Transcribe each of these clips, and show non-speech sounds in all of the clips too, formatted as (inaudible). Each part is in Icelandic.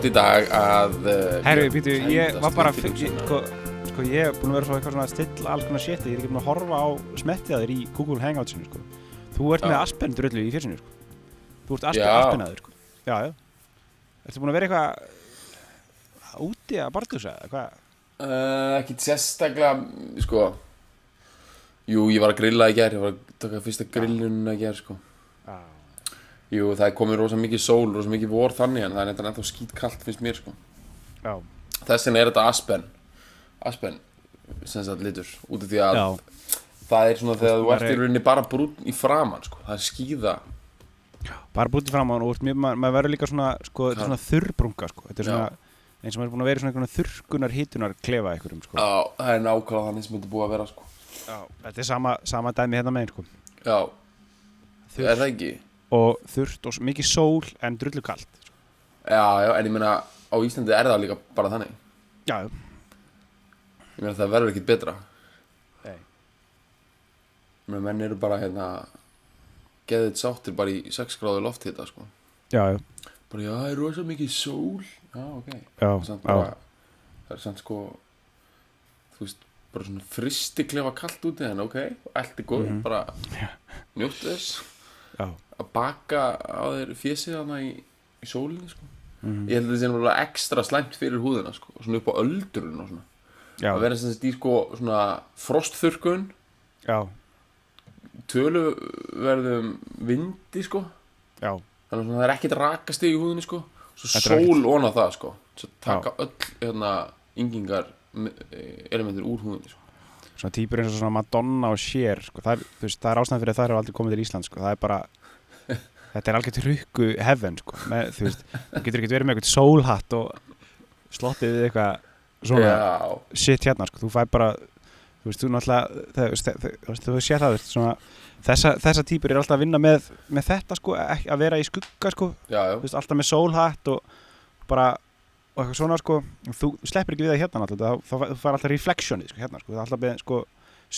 Gott í dag að... Uh, Herru, býtu, ég var bara sko, sko, ég er búin að vera svo eitthvað svona að stilla alls konar shit Ég er ekki búin að horfa á smettið að þér í Google Hangoutsinu sko. Þú ert Já. með Aspen drullu í fjörsinu sko. Þú ert Aspen. Aspenaður sko. Já, já Ertu búin að vera eitthvað úti að bardusa eða hvað? Uh, ekki sérstaklega, sko... Jú, ég var að grilla í gær, ég var að taka fyrsta grillununa í gær, sko. Já, Jú, það er komið rosa mikið sól, rosa mikið vor þannig, en það er eitthvað ennþá skýt kallt finnst mér, sko. já, Þess vegna er þetta Aspen. Aspen, sem sagt litur, út af því að já. það er svona þegar þú ert í rauninni bara brún í framann, sko. Það er skýða. Bara bútið fram á hann og mjög- maður maður verður líka svona, sko, þetta er svona þurrbrunga sko. Þetta er Já. svona, eins og maður er búin að vera í svona einhvern þurrkunar hitunar klefa einhverjum sko. Já, það er nákvæmlega þannig sem þetta er búið að vera, sko. Já, þetta er sama, sama dæmi hérna megin sko. Já, Þurrt. er það ekki? Og þurrt og mikið sól en drullu kalt. Sko. Já, já, en ég meina á Íslandi er það líka bara þannig. Já, Ég meina það verður ekkit betra. Nei. Ég meina menn eru bara hérna geðið sáttir bara í 6 gráðu lofthita sko. Já, já, Bara já, það er rosa mikið sól. Já, ok. Já, bara, Það er samt sko Þú veist, bara svona fristi klefa kallt úti En ok, allt er góð Mhm. Bara njóttu þess. Já. Að baka á þér fjesið hana í, í sólinni sko. Mhm. Ég held að það sé náttúrulega ekstra slæmt fyrir húðina sko svona upp á öldrun og svona. Já, að vera sem sagt í sko svona frostþurkun já, töluverðum vindi sko. Já, þannig að það er ekkert rakast í húðinni sko. Svo sól ona það sko. Svo taka öll hérna yngingar eh, elementir úr húðinni sko. svona típur eins og svona Madonna og Cher sko. það, er, veist, það er ástæðan fyrir að það er aldrei komið til Ísland sko. það er bara þetta er algjört rukku heaven sko. þú veist, þú getur ekki verið með eitthvað sólhatt og sloppið við eitthvað svona já, shit hérna sko. þú fæ bara þú veist, þú náttúrulega þú sé það þú veist, svona, þessa, þessa típur er alltaf að vinna með, með þetta sko, að vera í skugga sko, já, veist, alltaf með sólhatt og bara og eitthvað svona sko, þú sleppir ekki við það hérna náttúrulega, þá, fær alltaf reflectionið sko, hérna sko, það er alltaf með sko,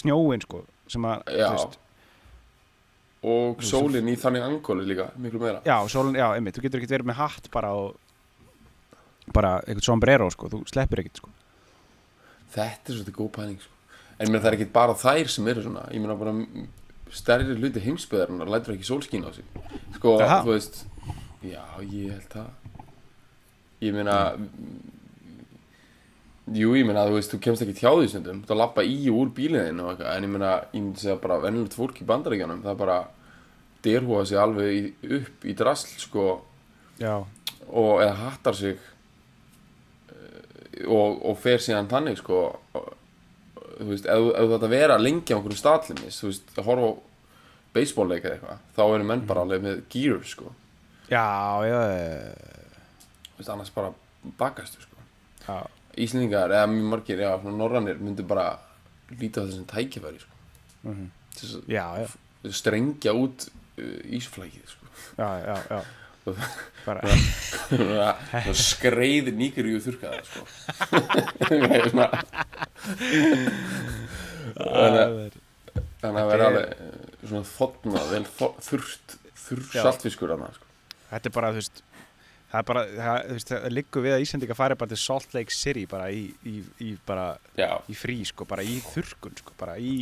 snjóin sko, sem að þú veist, og sólin í þannig angóli líka miklu meira. Já, sólin, já, einmitt, þú getur ekki verið með hatt bara og bara eitthvað sombrero sko, þú sleppir ekkit sko. Þetta er svolítið góð pæling sko. en meina það er ekkit bara þær sem eru svona. Ég meina bara m- stærri hluti heimsbyðarinnar lætur ekki sólskín á sig. Sko, Jaha. þú veist já, ég held það. Ég meina jú, ég meina, þú veist, þú kemst ekki tjá því stundum. Þú lappa í og úr bíliðin og eitthvað. En ég meina, ég myndi segja bara vennilegt fólk í bandaríkjanum það bara derhúa sig alveg í, upp í drasl sko, já, og eða hattar sig eh, og, og fer síðan þannig sko. Þú veist, ef, þú- þú þetta vera lengi á einhverjum statlimis, þú veist, að horfa á baseballleik eða eitthvað, þá eru menn bara alveg með gear sko, já, já, já, þú veist, annars bara bakastu sko, já. Íslendingar eða mjög margir, já, norrannir myndu bara líta á þessum tækifæri sko, Mhm. til þess að- já, já, strengja út uh, ísflækið sko já, já, já. skreiðir nýkir í þurrkaða sko (laughs) þannig að- vera alveg eh, svona þotna vel þurr Já. saltfiskur hana sko. þetta er bara, þú veist það er bara, það, þú veist, það liggur við að Íslandika fari bara til Salt Lake City bara í, í, í bara, í frí, sko, bara í þurrkun, sko, bara í,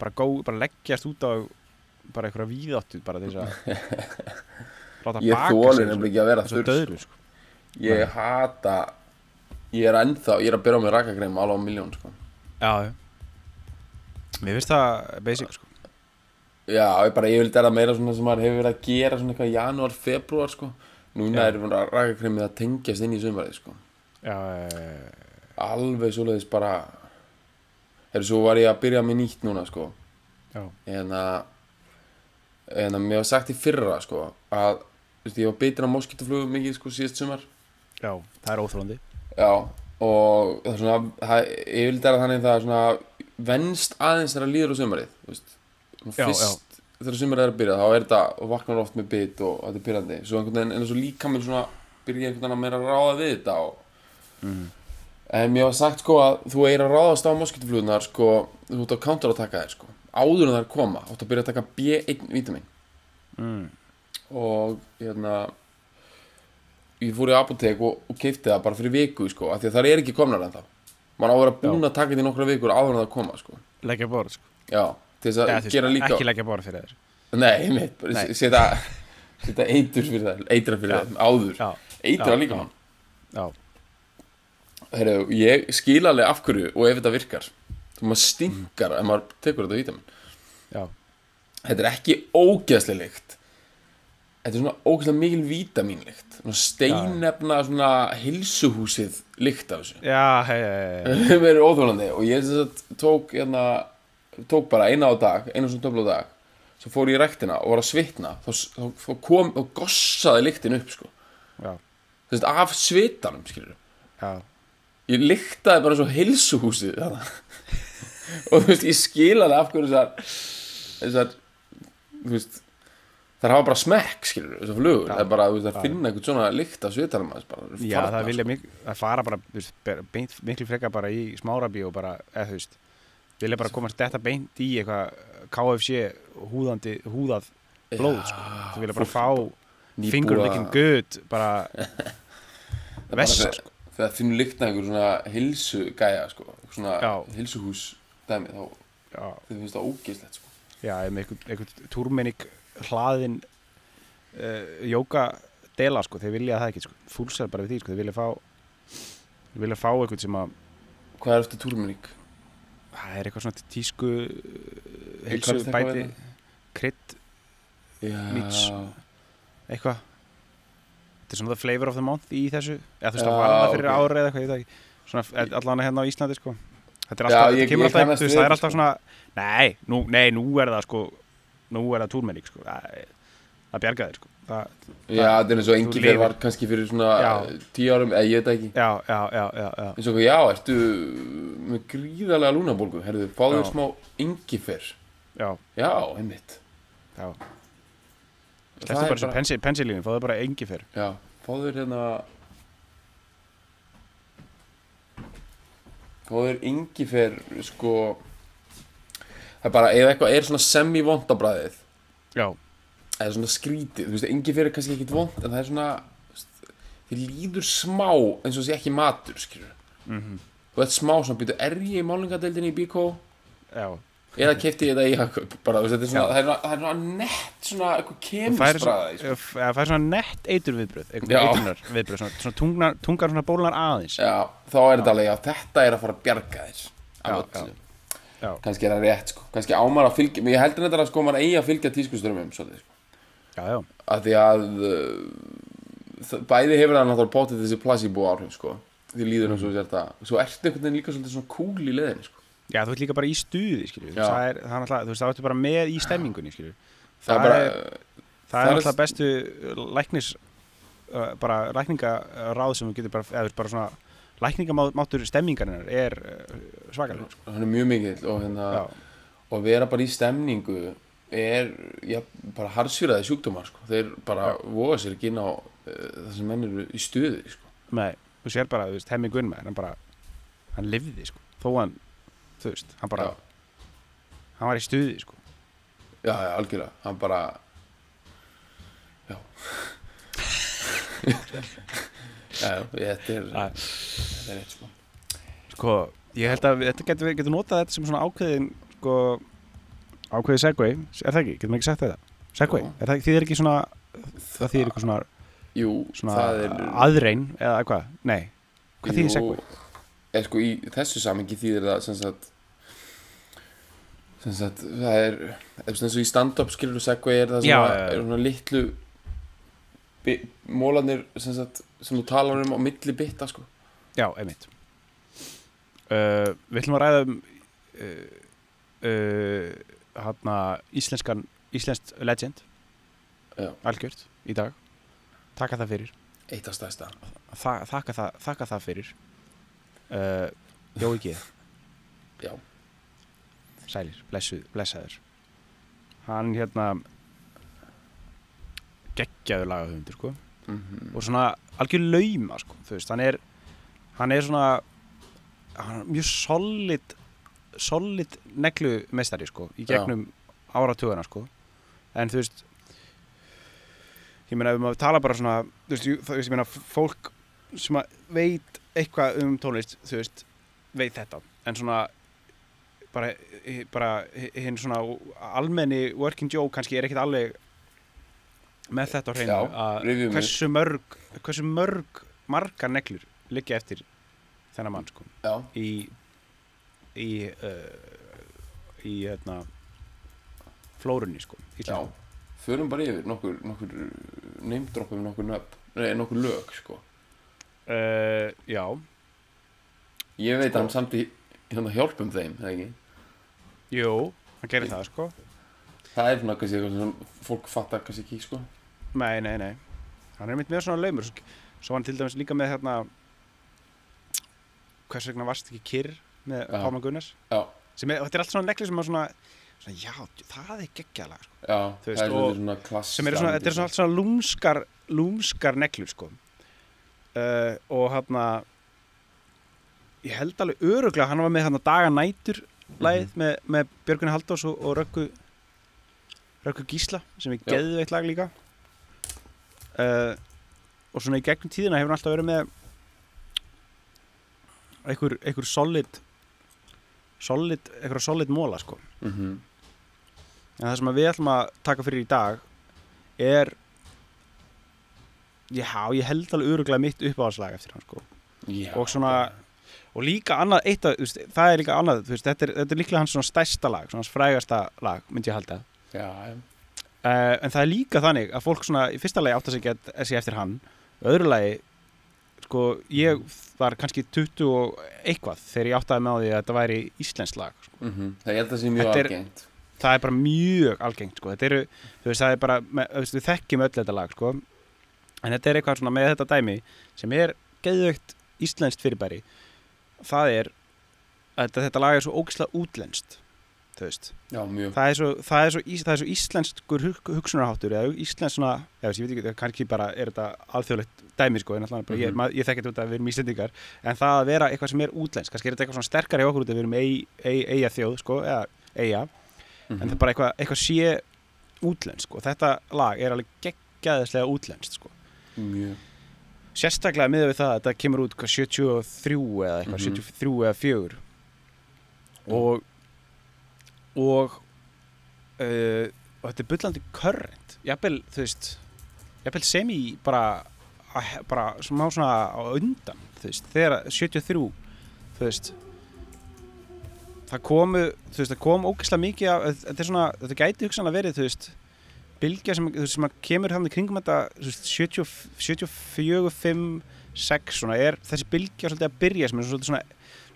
bara gó, bara leggjast út á bara einhverja víðáttu, bara þess að (laughs) láta ég baka þóli nefnilega ekki að vera þurr sko. sko. Ég hata ég er ennþá, ég er að byrja á mig rakagreim alveg á miljón sko. já, já. Mér finnst það basic, sko. Já, ég bara, ég vildi er það meira svona sem maður hefur verið að gera svona eitthvað í janúar, februar sko. Núna Já. er rakakremið að tengjast inn í sumarið sko. Já, alveg svoleiðis bara Herru, svo var ég að byrja með nýtt núna sko. já, en að en að mér var sagt í fyrra sko, að veist, ég var bitin á moskítuflugu mikið sko, síðast sumar já, það er óþrólandi já, og það er svona ég vil dæra þannig það er svona venst aðeins þegar líður á veist, Svona Já, fyrst þegar sumarið er að byrja þá er þetta vaknar oft með bit og þetta er byrjandi svo einhvern veginn, en svo líka mér svona byrja einhvern veginn að meira að ráða við þetta og En mér var sagt sko að þú eigir að ráðast á moskítuflugunar sko, þú ert á counter að taka þér sko. Áður en það er að koma, þú ert að byrja að taka B1 vítamin mm. og hérna ég fór í apotek og, og keipti það bara fyrir viku sko, af því að það er ekki komnar en það mann á að vera búin að taka þetta í nokkra vikur áður en það koma sko, Til þess að gera líka Ekki leggja borð fyrir þér. Nei, Nei. setja eitur fyrir það, eitra fyrir það áður, Já, eitra Já, líka já, Heru, ég skil alveg af hverju og ef þetta virkar þú maður stinkar ef maður tekur þetta vítamin. Þetta er ekki ógeðslega lykt þetta er svona ógeðslega mikil vítamínlykt. Svona steinefna svona hilsuhúsið lykt af þessu. Já, hei, hei, hei er og ég tók hérna, tók bara eina á dag eina svona töfla á dag svo fór ég í rektina og var að svitna. Þá, þá, þá kom og gossaði lyktin upp sko. Veist af svitanum skilur já, ég lyktaði bara svo heilsuhúsið þarna. (laughs) og þú veist, ég skil alveg af hverju þessar þessar, þú veist þær hafa bara smekk, skilur þessar flugur, það er bara, þú veist, það finna eitthvað svona lykt af svitanum aðeins bara, já það vilja sko. mik það fara bara, þú veist, miklu frekar bara í smárabí og bara, eða þú veist vilja bara komast þetta beint í eitthvað KFC húðandi, húðað blóð, sko. Þú vilja bara fá looking good bara (laughs) vessa, þegar- sko. þegar lykt af einhver svona heilsu gæja, sko, einhver svona Já. heilsuhús dæmi, þá þau finnst það ógeðslegt, sko. Já, einhvern, einhvern túrmennik hlaðin uh, jóka dela, sko, þeir vilja það ekki, sko. Fúlsar bara við því, sko, þeir vilja fá þeir vilja fá einhvern sem að hvað er eftir túrmenník? Það er eitthvað svona tísku Ég heilsu bæti. við krydd, já, Mix. eitthvað? Þetta er svona the flavor of the month í þessu. Eða þú veist Já, að var það fyrir ok. okay. árið eða eitthvað, ég veit ekki. Svona allan hérna á Íslandi sko. Þetta er Já, alltaf, ég- kemur ég alltaf, kannast þú veist, það er alltaf sko. svona nei, nú, nei, nú er það sko nú er það túrmenník sko. Það, það bjargaði sko það, já, þetta er eins og engi fyrir var kannski fyrir svona Já. tíu árum, eða ég veit það ekki. Já, já, já, já, já, eins og já, ertu með gríðarlega lúnabólgu, herðu, fáðu Já. smá yngifer já, já, einmitt. Já. Þetta er bara bara- pensi, pensilínu, fáðu bara engi fyrr. Já, fáðu þér hérna fáðu þér yngifer sko það er bara, ef eitthvað er svona semi-vond á bræðið já, eða svona skrítið, þú veist, yngifer er kannski ekkit vond en það er svona þið líður smá eins og sé ekki matur skilur mhm, þú veit smá svona býtu, er ég í málingadeildinni í Bíkó já. Eða kefti ég þetta í Jakob? Bara, þú veist, þetta er svona, það er, svona- það er svona nett svona eitthvað Það kemist fær bræði svona, nett eitur viðbröð eitthvað eitrunar viðbröð, svona, svona tungnar, tungar svona bólnar aðeins. Já, þá er þetta alveg, já, þetta er að fara að bjarga þér. Kannski er það rétt, sko. Kannski ámar að fylgja, ég heldur þetta að sko maður eigi að fylgja tískuströmmum svolítið, sko já, já, Af því að uh, bæði hefur það náttúrulega potið þessi placebo áhrif, sko. Því líður eins og sér það Svo ertu einhvern veginn líka svolítið svona cool í leðinni, sko. Já, þú ert líka bara í stuði skilju, Já. það er, alltaf, þú veist, það ertu bara með í stemmingunni skilju, Það er það, bara, er, það það er alltaf bestu læknis uh, bara lækningaráð sem við getum bara, eða þú veist, bara svona lækningamáttur stemmingarinnar er uh, svakalega sko. hann er mjög mikill og hérna Og vera bara í stemningu er, já, bara harsfýraði sjúkdómar, sko. Þeir bara voga sér ekki inn á uh, það sem menn eru í stuði, sko. Með, þú sér bara, þú veist, Hemmi Gunn hann bara, hann lifði sko, þó hann, þú veist, hann bara Já. hann var í stuði sko. Já, já, algjörlega, hann bara Já. Já, þetta er Æ. þetta er rétt sko. Sko, ég held að þetta getur, getur notað þetta sem svona ákveðin sko, ákveðið segway er það ekki, getur maður ekki sagt þetta? Segway, Jú. er það, þýðir ekki svona það þýðir eitthvað svona, Jú, svona er aðrein eða hvað, nei. Hvað þýðir segway? Er sko í þessu samingi þýðir það sem sagt sem sagt, það er eins og í stand-up skilur segway er það já, já. er svona litlu mólarnir sem, sagt, sem þú talar um á milli bitta sko. Já, einmitt. Uh, Við ætlum að ræða um uh, uh, hana, íslenskan íslenskt legend. Já. algjört í dag. Taka það fyrir. Eitt af stæðsta Þa, þakka, það, þakka það fyrir. Uh, Jói G Já. Sælir, blessuð, blessaður. Hann hérna geggjaður lagahöfundur sko. Mm og svona algjör lauma sko, þú veist, hann er hann er svona hann er mjög solid solid neglu meistari sko, í gegnum áratugana sko, en þú veist ég meina ef maður tala bara svona þú veist, þú veist, ég meina fólk sem veit eitthvað um tónlist þú veist, veit þetta. En svona bara, bara hinn svona almenni working joe kannski er ekkit alveg með þetta á hreinu að hversu mörg hversu mörg margar neglur liggja eftir þennan mann sko Já, í í uh, í hérna flórunni sko já. Förum bara yfir nokkur, nokkur neymdroppum nokkur nöfn Nei, nokkur lög sko uh, já Ég veit Sko. hann samt í hérna hjálpum þeim, eða ekki? jú, hann gerir það sko Það er svona kannski eitthvað sem fólk fattar kannski ekki sko nei, nei, nei hann er mitt með svona laumur svo hann til dæmis líka með hérna hvers vegna varst ekki kyrr með. Pálma Gunnars sem er, þetta er allt svona negli sem er svona, svona já, það er geggjalag sko. já, veist, það er svona klass sem eru svona, þetta er svona allt svona lúmskar lúmskar neglur sko uh, og hann ég held alveg öruglega hann var með hann daga nætur lagið með, með Björgunni Haldós og, og Röggu Röggu Gísla sem er Já. geðveitt lag líka uh, og svona í gegnum tíðina hefur hann alltaf verið með einhver, einhver solid solid, einhver solid móla sko. Mm En það sem að við ætlum að taka fyrir í dag er Já, ég held alveg öruglega mitt uppáhalslag eftir hann sko. Já, og svona og líka annað, eitt þú veist, það er líka annað veist, þetta, er, þetta er líklega hans svona stærsta lag svona hans frægasta lag, myndi ég halda. Já, já, uh, en það er líka þannig að fólk svona í fyrsta lagi átt að segja eftir hann. Öðru lagi sko, ég var kannski 20 og eitthvað þegar ég áttaði með á því að þetta væri íslenskt lag sko. mm Það ég held að sé mjög er- algengt það er bara mjög algengt sko. þetta eru, þú veist, það er bara við þekkjum öll þetta lag sko. en þetta er eitthvað svona með þetta dæmi sem er geðvögt íslenskt fyrirbæri það er að þetta, lag er svo ógislega útlenskt Já, það er svo, það er ís, það er svo íslenskur hug, hugsunarháttur eða íslensk svona, ég, ég veit ekki, kannski bara er þetta alþjóðlegt dæmi sko, en alltaf bara, ég, Mhm. ég þetta út að við erum íslendingar en það að vera eitthvað sem er útlenskt kannski er þetta eitthvað svona sterkar hjá okkur út að við erum ei- ei- eiga þjóð, sko, eða eiga en það Mhm. er bara eitthvað, eitthvað sé útlenskt og þetta lag er alveg geggjaðislega útlenskt sko. Mjög sérstaklega miðað við það að þetta kemur út hvað, 73 eða eitthvað, Mhm. 73 eða 4 og og uh, og þetta er bullandi current. Jafnvel, þú veist jafnvel sem í bara bara smá svona á undan þú veist, þegar 73 þú veist það komu, þú veist, það kom ógeðslega mikið af, þetta er svona, þetta gæti hugsanlega verið, þú veist bylgja sem, sem kemur hann í kringum þetta, þú veist, 70, 74, 5, 6 svona, er þessi bylgja svolítið að byrja sem er svolítið svona,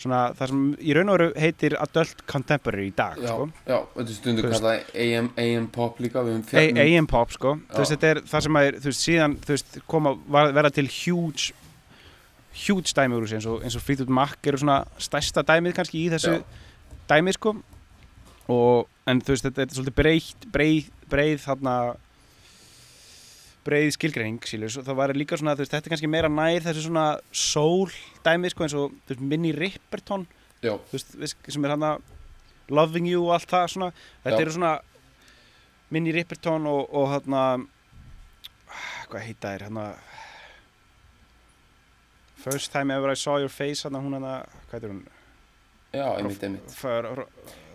svona það sem í raun og veru heitir adult contemporary í dag, Já, sko. já, þetta stundu kallað AM, AM pop líka A- AM pop sko. Veist þetta er það sem er þú veist síðan þú veist koma verða til huge huge dæmi úr þessu eins og, eins og Fleetwood Mac eru svona stærsta dæmið kannski í þessu Já. dæmi sko. Og en þú veist þetta er svolítið breið breið, breið þarna breið skilgreining sílu, svo það var líka svona veist þetta er kannski meira nær þessu svona soul dæmi sko eins og veist Minnie Riperton veist, sem er hann að Loving You og allt það svona. Þetta Já. eru svona Minnie Riperton og, og hann hvað heita þér hann First time ever I saw your face hann hún hann hvað heitir hún já, einmitt, einmitt. F- Ro-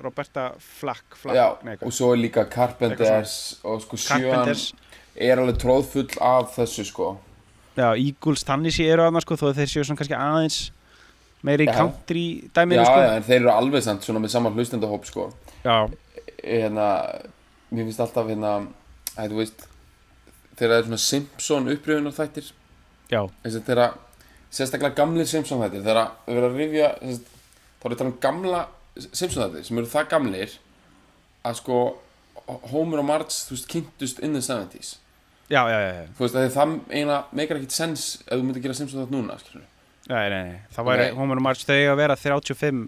Roberta Flack, Flack Já, og svo er líka Carpenters og sko sjöan er alveg tróðfull af þessu sko. Já, Eagles Tennessee eru hann sko þó að þeir séu svona kannski aðeins meiri Já. country Já, dæmið sko. já, en þeir eru alveg samt svona með saman hlustendahóp sko. Já, hérna, mér finnst alltaf hérna að þú veist þegar það er svona Simpson uppröfunar þættir já, að þeirra sérstaklega gamlir Simpson þættir það verður að rifja þess, þá er þetta um gamla Simpson þættir sem eru það gamlir að sko Homer og Marge þú veist kynntust in the 70s já, já, já, já. þú veist að það eiginlega meikar ekkit sens ef þú myndir gera Simpson þátt núna skilur Nei, nei, nei, það væri. Homer og Marge þau að vera 35,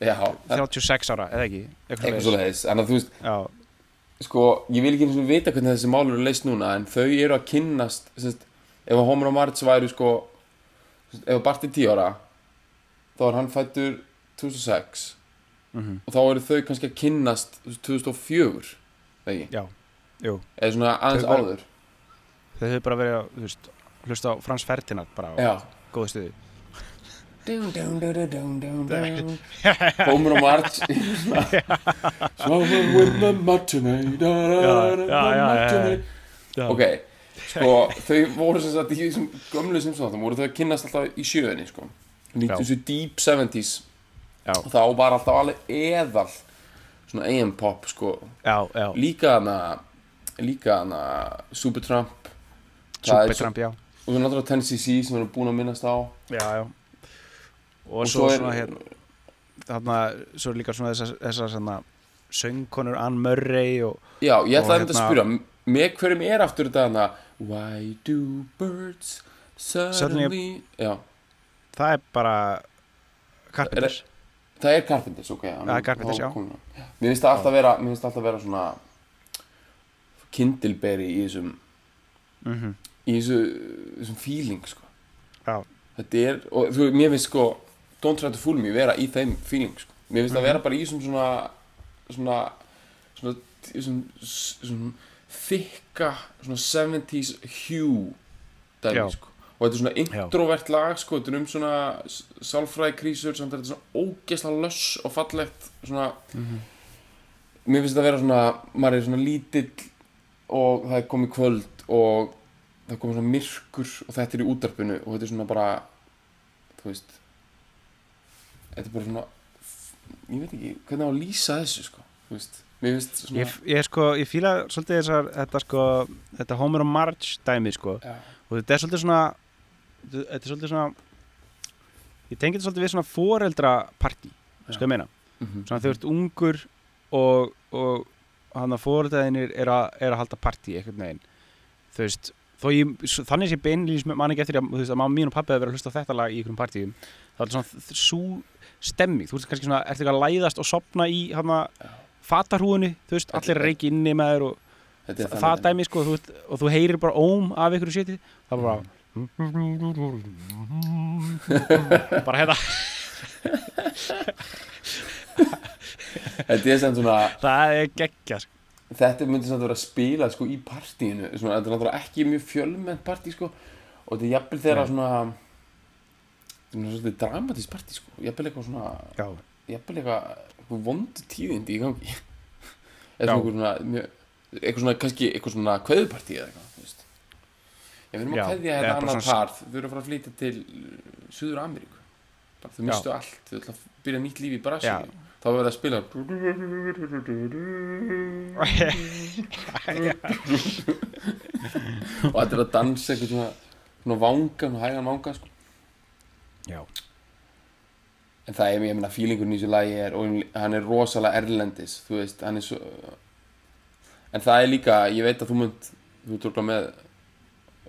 já, það- 36 ára, eða ekki? eitthvað svo leiðis en þú veist Já, sko ég vil ekki eins og vita hvernig þessi mál eru leist núna en þau eru að kynnast semst, ef að Homer og Marge væru sko semst, ef Bart er 10 ára þá er hann fættur 2006 mhm, og þá eru þau kannski að kynnast þú veist, 2004 eða svona aðeins væru- áður. Þau hefur bara verið að, veist, hlusta á Frans Ferdinand bara á góðu stuði. Homer og Marge Swimming with the matinee ok, sko (laughs) þau voru sem sagt í gömlu Simpsons voru þau að kynnast alltaf í sjöðinni sko. Já. þessu deep 70s Já, og þá var alltaf alveg eðal svona AM pop sko. já, já. Líka hana líka hana Supertramp. Er Supertramp, já. Og svo náttúrulega Tennessee Sea sem við erum búin að minnast á. Já, já. Og, og svo, svo er svona hér Þarna, svo er líka svona þessar, þessar svona söngkonur Ann Murray og já, ég ætlaði að hérna- spyrja með hverjum er aftur þetta hana Why do birds suddenly Suddenly- já, það er bara Carpenters það er Carpenters, ok Það er Carpenters, já. mér finnst það alltaf vera alltaf vera svona kindilberi í þessum mm í þessu, þessum feeling sko. Já, þetta er, og þú, mér finnst sko Don't try to fool me vera í þeim feeling sko. mér finnst það Mhm. vera bara í þessum svona svona svona, svona, svona þykka svona 70s hue dæmi sko og þetta er svona introvert lag sko þetta er um svona sálfræði krísur samt er þetta svona ógeðslega löss og fallegt svona Mhm. mér finnst þetta að vera svona maður er svona lítill og það er komið kvöld og það er komið svona myrkur og þetta er í útarpinu og þetta er svona bara þú veist þetta er bara svona ég veit ekki hvernig á að lýsa þessu sko þú veist, svona ég, ég sko, ég fíla svolítið þessar þetta sko, þetta Homer og Marge dæmi sko Já. og þetta er svolítið svona þetta er svolítið svona ég tengi þetta svolítið við svona foreldrapartí Já. sko ég meina, Mhm. svona þegar þú ert ungur og, og hann að foreldraðinir er, er að halda partí einhvern veginn, þú veist þó ég, þannig sé beinlýs man ekki eftir að, þú veist, að mamma mín og pappi hefur verið að hlusta á þetta lag í einhverjum partíum, þá er þetta svona svo stemming, þú veist kannski svona, ertu eitthvað að læðast og sopna í hann að fatarhúinu, þú veist, allir reiki inni með þér og það, dæmi sko, þú veist, og þú heyrir bara óm af ykkur séti, það er bara (laughs) bara hérna. (laughs) Þetta er sem svona það er geggja sko. þetta myndi samt vera að spila sko í partíinu svona, þetta er náttúrulega ekki mjög fjölmennt partí sko og þetta er jafnvel þegar svona þetta er dramatísk partí sko jafnvel eitthvað svona jafnvel eitthvað, vondu tíðindi í gangi. (laughs) Eitthvað svona eitthvað svona kannski eitthvað svona kveðupartí eða eitthvað. Ég verðum að kveðja þetta bara annað svona- par þau eru að fara að flytja til uh, Suður Ameríku bara Já. mistu allt þau ætla að byrja nýtt líf í. Brasilíu þá verður það að spila og þetta er að dansa eitthvað svona, svona vangan og hægan vanga sko. já, en það er, ég meina, fílingurinn í þessu lagi er og hann er rosalega erlendis þú veist, hann er svo en það er líka, ég veit að þú munt þú trúkla með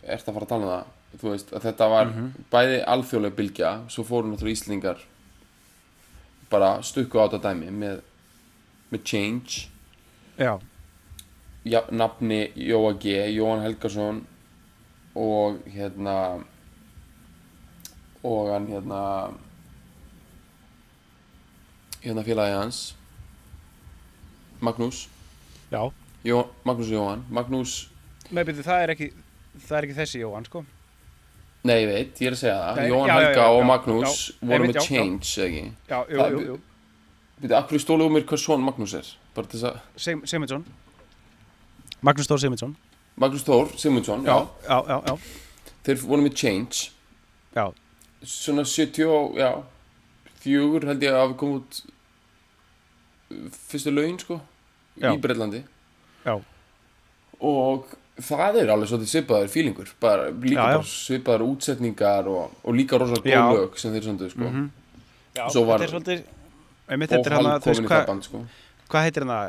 ert að fara að tala um það þú veist, að þetta var Mhm. bæði alþjóðlega bylgja svo fóru náttúrulega Íslingar bara stukku á þetta dæmi með, með Change já, ja, nafni Jóa G, Jóhann Helgason og hérna og hann hérna hérna félagi hans Magnús já. Jó, Magnús og Jóhann Magnús, Með byrju, það er ekki það er ekki þessi Jóhann sko. Nei ég veit, ég er að segja það. Nei, Jóhann já, Helga já, og já, Magnús já, voru með. Change, ekki? Já, jú, Það- jú, jú, Býtu, akkur stóluðu mér hvað svon Magnús er? Bara þess að Sim, Simundsson Magnús Þór Simundsson Magnús Þór Simundsson, já. já, já, já, þeir voru með Change. Já, svona 70 og, já fjögur held ég að hafi komið út uh, fyrstu laun sko í Breitlandi Já. og það er alveg svolítið svipaður fílingur bara, líka Já, já. bara svipaður útsetningar og, og líka rosalega góð lög sem þeir söndu sko. Mhm. Já, Svo var- þetta er svolítið einmitt og þetta er hann hald að, þú veist komin í hvað það band sko. hvað heitir það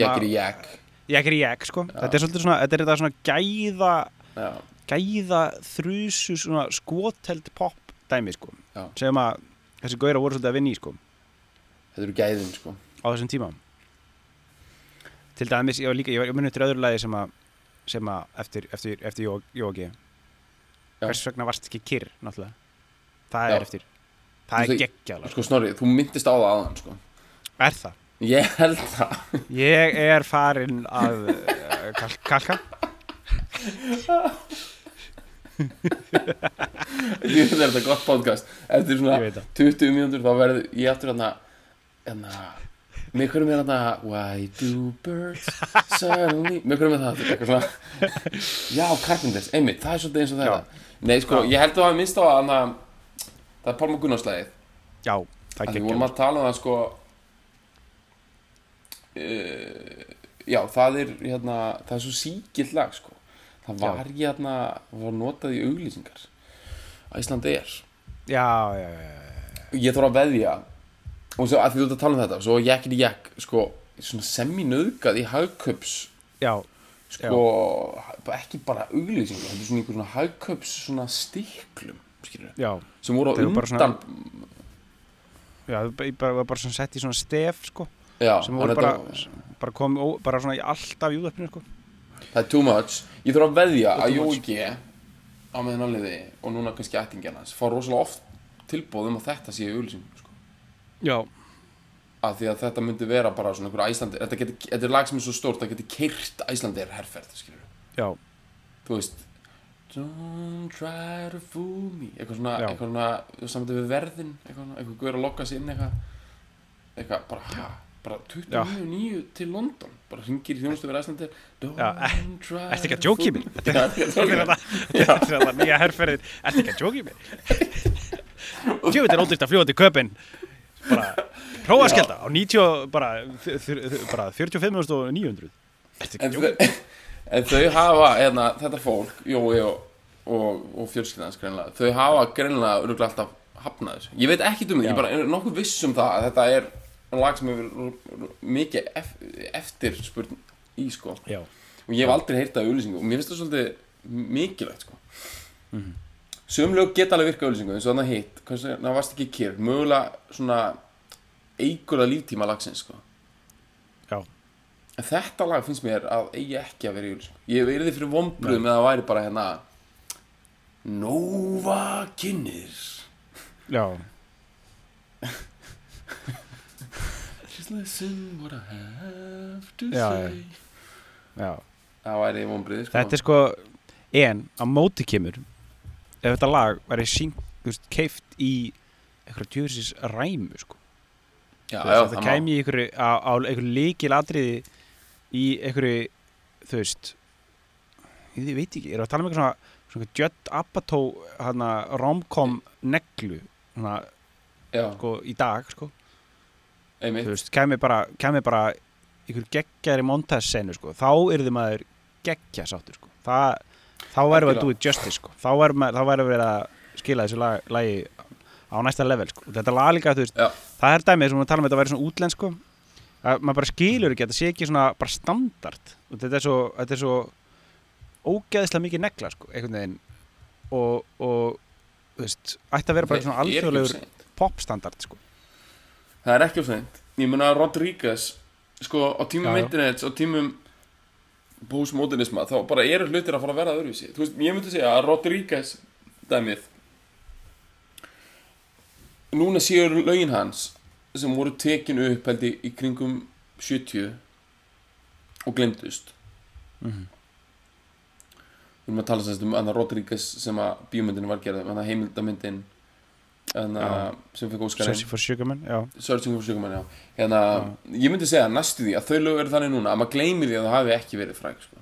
Jekri Jek Jekri Jek sko þetta er svolítið svona þetta er þetta svona gæða Já, gæða þrjusu svona skoteld pop dæmi sko Já. sem að þessi gauðra voru svolítið að vinna í sko þetta eru gæðin sko. á þessum tíma til dæmis, ég var líka, ég var munið til öðru lagi sem að sem að eftir, eftir, eftir Jó- Jóki Já. hvers vegna varst ekki kyrr náttúrulega það Já. er eftir það Þú er veist, geggjala sko Snorri, þú myndist á það aðan sko. er það? Ég held það Ég er farinn að uh, kal kalka Ég veit þetta gott podcast Eftir svona Ég veit það. 20 mínútur þá verður ég aftur hérna hérna með hverjum er hérna Why do birds suddenly með hverjum er það eitthvað svona Já, Carpenters, einmitt, það er svolítið eins og þetta. Nei, sko, Já. ég held að hafa minnst á að hana, það er Pálma Gunnarslæðið Já, það er að við vorum að tala um það sko uh, Já, það er hérna, það er svo síkild lag sko. Það var hérna, var notað í auglýsingar. Æsland er. Já, já, já, já. ég þarf að veðja og svo að því þú ert að tala um þetta svo jekkin í jekk sko, svona semi-nöðgað í hagköps já, sko, bara ekki bara auglýsingu þetta er svona einhver svona hagköps svona stiklum skilur, já, sem voru á undan já, það var bara svona sett í svona stef sko, já, sem voru bara, þetta- bara kom ó, bara svona í alltaf í úðöfninu sko. það er too much ég þarf að veðja að G á meðan alliði og núna kannski ættingjarnas fá rosalega oft tilbóðum að þetta sé auglýsingum sko. Já, að því að þetta myndi vera bara svona einhver æslandi þetta, geti, þetta er lag sem er svo stórt það geti keirt æslandir herferð skilur já, þú veist Don't try to fool me. Eitthvað svona, Já. eitthvað svona saman við verðin, eitthvað, svona- eitthvað guður að lokka sér inn eitthvað eitthvað, bara, ha, bara 29.9 til London bara ringir í þjónustu við Æslandir Don't Já, try ertu ekki að to djóka í fool mig? me. Að þetta er þetta þetta er þetta nýja herrferðin Ertu ekki að djóki mig? (laughs) Tjóðið er ódýrt að fljúa til köpinn bara, prófa að skelda á 90, og- bara, bara 45.900 Ertu ekki að (laughs) en, þau- hafa hérna, þetta fólk, Jói og, og, og fjölskyldans greinlega þau hafa greinlega öruglega alltaf hafnað þessu ég veit ekki um Já. ég bara er nokkuð viss um það að þetta er lag sem hefur mikið ef, eftirspurn í sko Já, og ég hef aldrei heyrt það í auðlýsingu og mér finnst það svolítið mikilvægt sko. mm -hmm. Sömlög geta alveg virka auðlýsingu eins og þannig hitt, það varst ekki kýr mögulega svona eigur að líftíma lagsins sko. já, en þetta lag finnst mér að eigi ekki að vera í auðlýsingu ég verði fyrir vombröðum eða það væri bara hérna Nova kynir já, Just listen what I have to Já, say. Já. Það væri vombröð sko. Þetta er sko En á móti kemur Ef þetta lag væri veist, Keift í eitthvað djúðsins ræmu sko. já, Þú já, veist, það kæmi í einhverju á, á einhverju líkil atriði Í einhverju Þú veist Ég veit ekki, erum við að tala um eitthvað svona Svona Judd Apatow hana, Romcom neglu já, sko, Í dag sko. Þú veist, kæmi bara, kæmi bara Einhver geggjari montassenu sko. Þá yrði maður geggja sáttur sko. Það þá værum við að do it justice sko. þá værum við, að skila þessu lag, lagi á næsta level sko. Þetta lag líka, þú veist, Já. það er dæmið sem við talum um að þetta væri svona útlend sko. að maður bara skilur ekki að þetta sé ekki svona bara standard þetta er svo, þetta er svo ógeðislega mikið negla sko, einhvern veginn og, og þú veist, ætti að vera bara svona Það ekki of alþjóðlegur popstandard sko. Það er ekki of seint Ég mun að Rodríguez Sko á tímum internets og tímum postmodernisma þá bara eru hlutir að fara að verða öðruvísi veist, ég myndi segja að Rodríguez dæmið Núna séu lögin hans sem voru tekin upp held ég í kringum 70 og glemdust Mhm. Við erum að tala sérst um Anna Rodríguez sem að bíómyndinu var gerð Anna fekk óskarinn Searching for Sugarman, Searching for Sugarman, já. Hérna, Ég myndi segja næstu því að þau lög eru þannig núna að maður gleymi því að það hafi ekki verið fræg sko.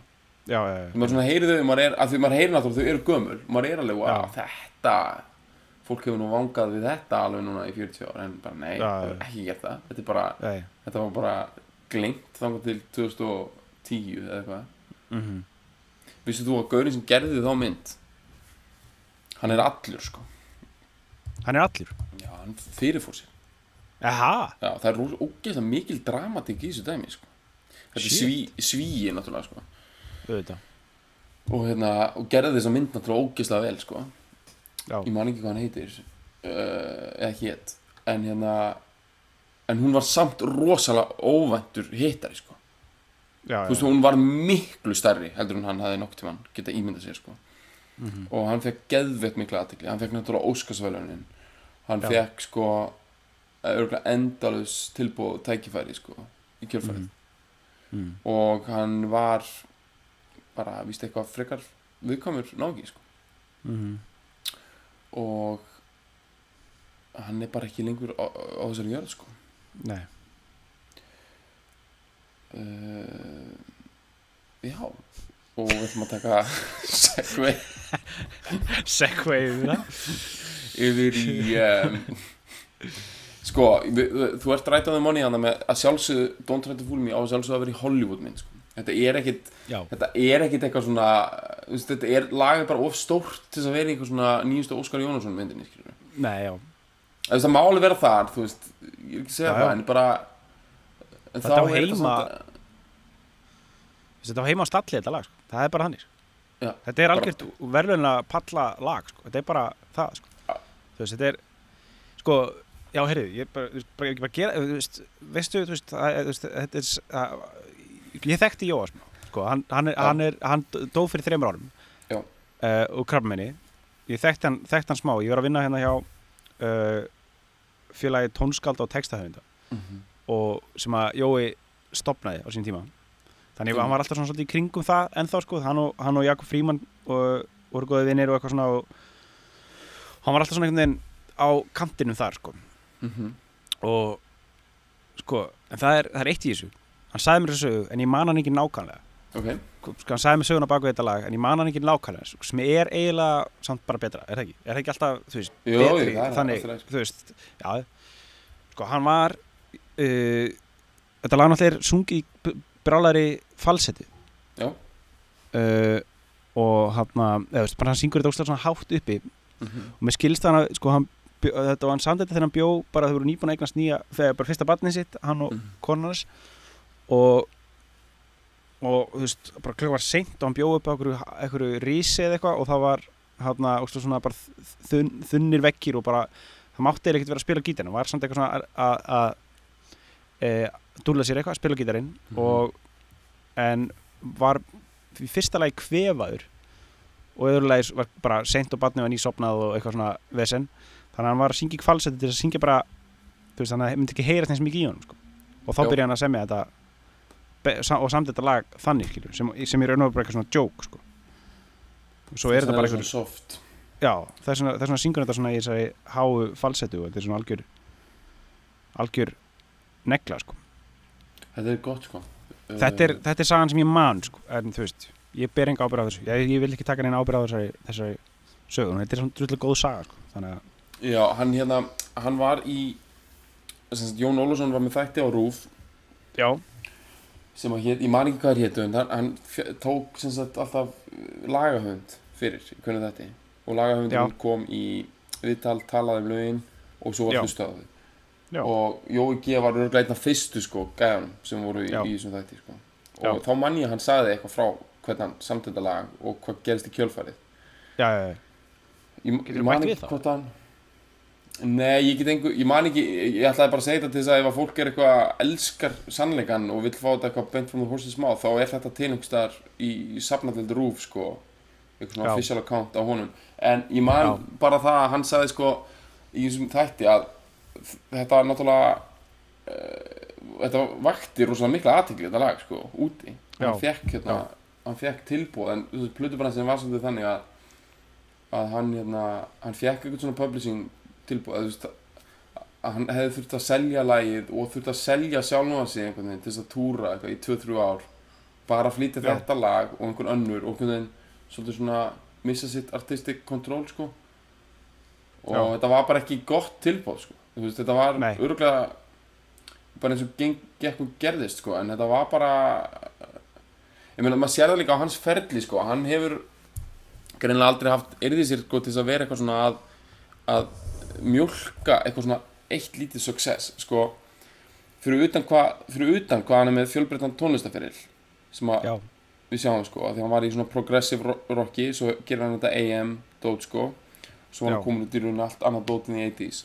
já, já, já. maður svona heyri þau, maður er, að því maður heyri náttúrulega þau eru gömul maður er alveg, Já. þetta fólk hefur nú vangað við þetta alveg núna í 40 ára en bara nei, já. hefur ekki gert það. Þetta er bara, Nei, þetta var bara glengt þangar til 2010 eða eitthvað. Mm Vissu þú að Gaurin sem gerði þá mynd? Hann er allur sko Hann er allur. Já, hann fyrirfór sér. Já, það er ógeðslega mikil dramatik í þessu dæmi sko. Þetta er sví, svíi náttúrulega sko. Og, hérna, og gerði þessa mynd náttúrulega ógeðslega vel sko. Ég man ekki hvað hann heitir uh, eða hét. En hérna en hún var samt rosalega óvæntur hittari sko. Já, þú veist, hún var miklu stærri heldur en hann hafði nokk tímann geta ímyndað sér sko. Mhm. og hann fekk geðveitt miklu aðtekli hann fekk náttúrulega Óskarsvelunin hann Já. fekk sko endalus tilbúð og tækifæri sko í kjörfærið mm. og hann var bara, víst eitthvað frekar viðkomur nági sko Mm. og hann er bara ekki lengur á, á þessari jörð sko Nei uh, já og við ætlum að taka segway (laughs) Segway yfir það yfir í um, sko, við, þú ert á hana með að sjálfsögðu Don't Try to Fool Me á að sjálfsögðu að vera í Hollywood mynd sko. þetta er ekkit Já, þetta er ekkit eitthvað svona þetta er lagið bara of stórt til að vera í eitthvað svona nýjustu Óskar Jónasson myndinni nei, já Þess að máli vera þar, þú veist Ég er ekki að segja Já, það, já. en bara en Þetta á heima- Þetta var heima á stalli þetta lag sko. Það er bara þannig sko. Já, Þetta er bara- algjört verðluna palla lag sko. Þetta er bara það sko. Já. Þú veist, þetta er Sko, já, heyrðu Ég bara, veist, bara, ég bara gera þú veist, Veistu, þú veist, að, Þetta er að, Ég þekkti Jóa smá sko. hann, hann, er, Já. hann, er, hann dó fyrir þreymur árum uh, og krabminni Ég þekkti hann, þekkti hann smá Ég var að vinna hérna hjá uh, félagi tónskald og textahöfunda Mhm. og sem að Jói stopnaði á sín tíma þannig að Mm. hann var alltaf svona svolítið í kringum það ennþá sko, hann og, hann og Jakob Fríman og voru góði vinnir og eitthvað svona og hann var alltaf svona einhvern veginn á kantinum þar sko Mhm. og sko, en það er, það er eitt í þessu hann sagði mér þessu sögu en ég man hann ekki nákvæmlega Ok, sko, hann sagði mér söguna baku þetta lag en ég man hann ekki nákvæmlega sko, sem er eiginlega samt bara betra, er það ekki? Er það ekki alltaf, þú veist, Jú, betri, er þannig, sko. þú veist, já sko, hann var uh, þetta lag náttúrulega er sungið brálari falsetti. Uh, og hann, eða veist, hann syngur þetta óslega svona hátt uppi. Mhm. og mér skilst hann að, sko, hann bjó, þetta var hann samdætti þegar hann bjó, bara þau voru nýbúin að eignast nýja, þegar bara fyrsta barnið sitt, hann og Mhm. konarnas og og þú veist, bara klukk var seint og hann bjó upp á einhverju, rísi eða eitthvað og það var hann og svona bara þun, þunnir vekkir og bara það mátti eiginlega ekkert vera að spila gítarinn. Var samt eitthvað svona að e, dúlla sér eitthvað, spila gítarinn Mhm. og en var í fyrsta lagi kvefaður og í öðru lagi var bara seint og barnið var nýsopnað og eitthvað svona vesen þannig að hann var að syngja í kvalseti til að syngja bara þú veist, þannig að það myndi ekki heyrast eins mikið í honum sko. og þá byrja hann að semja þetta og samt þetta lag þannig skilur, sem, sem er og veru bara eitthvað svona joke sko. svo er þetta bara eitthvað soft já, það er svona, það er svona syngur þetta svona í þessari háu falsetu og þetta er svona algjör algjör negla sko. Þetta er gott sko. Þetta, er, þetta er sagan sem ég man sko. en þú veist, ég ber enga ábyrð á þessu. Ég, ég vil ekki taka neina ábyrð á þessari, þessari sögun, þetta er svona drullu góð saga sko. þannig að, Já, hann hérna, hann var í sagt, Jón Ólafsson var með þætti á Rúf já, sem að hét, ég man ekki hvað er hétu en hann, hann tók sem sagt alltaf uh, lagahönd fyrir, hvernig þetta og lagahöndin kom í viðtal, talaði um lögin og svo var hlustað á þau Já. og Jói G var örgulega einn af fyrstu sko, gæðanum sem voru í, Já. í þessum þætti sko. Já. og þá man ég að hann sagði eitthvað frá hvernig hann samt þetta lag og hvað gerist í kjölfarið já, já, já. Ég man bætt við hvort hann Nei, ég get engu, ég man ekki Ég ætlaði bara að segja þetta til þess að ef að fólk er eitthvað elskar sannleikan og vill fá þetta eitthvað bent from the horse's mouth þá er þetta til einhverstaðar í, í safnaldeldi rúf sko eitthvað svona Já. official account á honum en ég man Já. bara það að hann sagði sko í þessum þætti að þetta náttúrulega uh, þetta vakti rosalega mikla aðtekli þetta lag sko, úti. Hann fekk hérna, hann fekk tilbúð en plötubransinn var svolítið þannig að að hann hérna, hann fekk eitthvað svona publishing tilbúð að, að hann hefði þurft að selja lagið og þurft að selja sjálfa sig einhvern veginn til þess að túra eitthvað í 2-3 ár bara að flytja Já. þetta lag og einhvern önnur og einhvern veginn svolítið svona missa sitt artistic control sko. Og Já. þetta var bara ekki gott tilbúð sko veist, þetta var Nei. örgulega bara eins og geng, gekk og gerðist sko, en þetta var bara ég meina, maður sér það líka á hans ferli sko, hann hefur greinlega aldrei haft yrði sér sko til þess að vera eitthvað svona að, að mjólka eitthvað svona eitt lítið success sko, fyrir utan hvað fyrir utan hvað hann er með fjölbreyttan tónlistaferil sem að Já, við sjáum sko, af því hann var í svona progressive ro- rocki, svo gerir hann þetta AM dót sko, svo hann Já. komin út í rauninni allt annað dót inn í 80s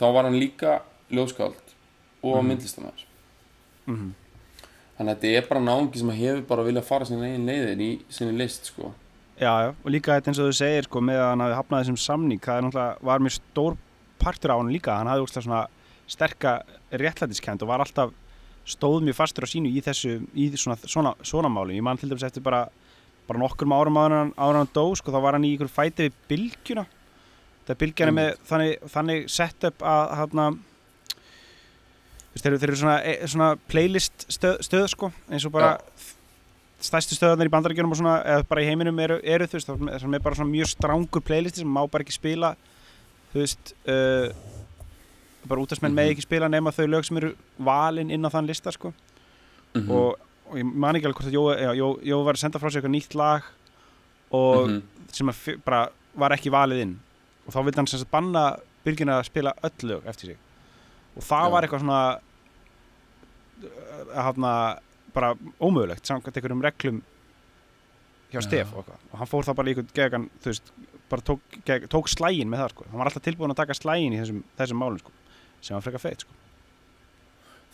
þá var hann líka ljóðskáld og mm. myndlistamæður mhm, þannig að þetta er bara náungi sem hefur bara viljað fara sinni eigin leiðir í sinni list sko. Já, já, og líka þetta eins og þú segir sko með að hann hafi hafnað þessum samning það var mjög stór partur á hann líka. Hann hafði úrslega svona sterka réttlætiskend og var alltaf stóð mjög fastur á sínu í þessu í svona, svona, svona máli, ég man til dæmis eftir bara bara nokkur árum áður hann, áður hann dó sko, þá var hann í ykkur fæti við bylgjuna það bylgjan er með þannig, þannig sett upp að hérna þeir, eru svona, e, svona playlist stöð, stöð sko, eins og bara stærstu stöðarnir í bandaríkjunum og svona, eða bara í heiminum eru, eru þú veist, það er- bara svona mjög strángur playlisti sem má bara ekki spila þú veist uh, bara útastmenn Mhm. með ekki spila nema þau lög sem eru valin inn á þann lista sko. Mm og, og ég man ekki alveg hvort að Jói, já, Jói, Jói var að senda frá sig eitthvað nýtt lag og Mhm. sem að fi- bara var ekki valið inn og þá vildi hann sem sagt banna byrgina að spila öll lög eftir sig og það Já. var eitthvað svona að hafna bara ómögulegt samkvæmt einhverjum reglum hjá Stef og, og hann fór það bara í einhvern gegan þú veist, bara tók, geg, tók slægin með það sko. hann var alltaf tilbúin að taka slægin í þessum, þessum málum sko. sem var frekar feitt sko.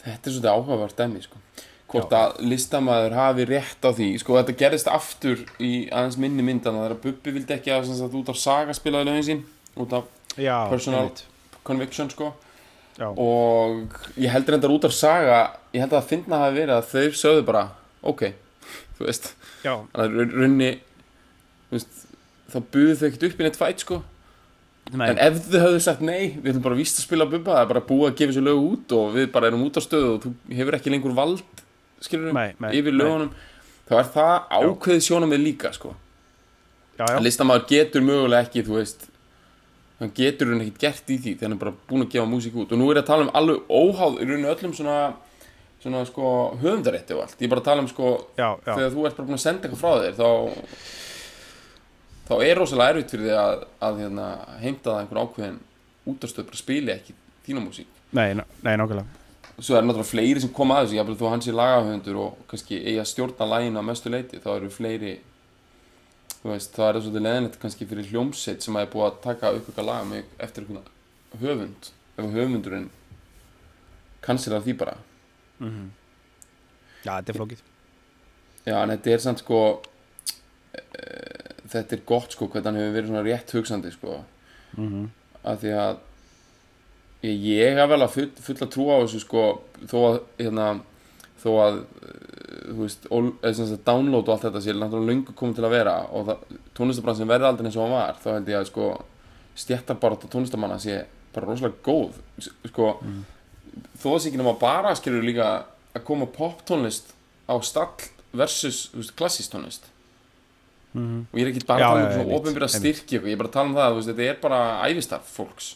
Þetta er svolítið áhugavert dæmi sko. Hvort Já. að listamaður hafi rétt á því Sko þetta gerist aftur í aðeins minni myndan Það er að Bubbi vildi ekki að út af saga spilaði lögin sín Út af já, Personal. einmitt. conviction sko. Já, Og ég held reyndar út af saga Ég held að það finna hafi verið að þau sögðu bara Ok, þú veist. Þannig að runni veist, Það buðu þau ekkert upp í neitt fætt sko. Nei, En ef þau höfðu sagt nei, við ætlum bara víst að spila Bubba Það er bara búið að gefa sér lög út Og við bara erum út á stöðu Og þú hefur ekki lengur vald Skilur nei, yfir lögunum þá er það ákveðið sjónamið líka sko. já, já, að listamaður getur mögulega ekki þú veist hann getur hann ekkert gert í því þegar hann er bara búin að gefa músík út. Og nú er ég að tala um alveg óháð í rauninu öllum svona, svona sko, höfundarétti og allt. Ég er bara að tala um sko, já, já. þegar þú ert bara búin að senda eitthvað frá þér þá þá er rosalega erfitt fyrir því að, að hérna, heimta það einhver ákveðin útastöð bara spili ekki þína músík. Nei, nei, nákvæmlega. Svo er náttúrulega fleiri sem koma að þessu jafnvel þó hans er lagahöfundur og kannski eigi að stjórna læginu að mestu leiti þá eru fleiri þú veist, það er svolítið leðinlegt kannski fyrir hljómsveit sem að er búið að taka upp eitthvað lag með eftir eitthvað höfund ef höfundurinn kansilar því bara. Mm Já, þetta er flókið. Já en þetta er samt sko e, þetta er gott sko hvernig hann hefur verið svona rétt hugsandi sko. Mm -hmm. af því að ég, hef vel að full, fulla trú á þessu sko þó að hérna þó að veist ól, eða download og allt þetta sé náttúrulega löngu komið til að vera og tónlistabransin verði aldrei eins og hann var þá held ég að sko stjættabarátt tónlistamanna sé bara rosalega góð sko Mm. þó að sé ekki nema bara skilur líka að koma poptónlist á stall versus veist, klassísk tónlist Mm og ég er ekki bara Já, að tala um svona einmitt. styrki ég er bara að tala um það, veist, þetta er bara æfistarf fólks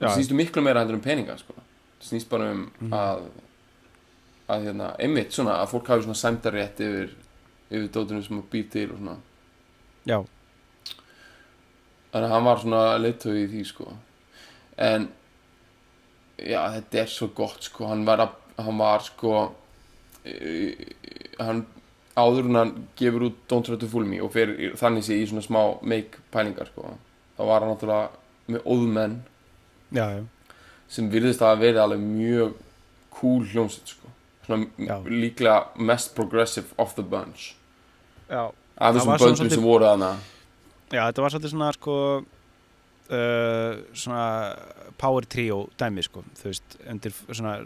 það snýst um miklu meira heldur um peninga sko. það snýst bara um Mhm. að að hérna, einmitt svona að fólk hafi svona sæmdarétt yfir yfir dótinu sem að býr til og svona. Já, þannig að hann var svona leittögi í því sko. En já, þetta er svo gott sko. Hann var, að, hann var sko e, hann áður hann gefur út Don't Try to Fool Me og fer þannig sé í svona smá make pælingar sko. Þá var hann náttúrulega með óðmenn já, já. Sem virðist að verið alveg mjög cool hljómsveit sko. Líklega mest progressive of the bunch. Já, af þessum böndum svolítið- sem voru þarna. Já þetta var svolítið svona sko uh, svona power trio dæmi sko þú veist, undir svona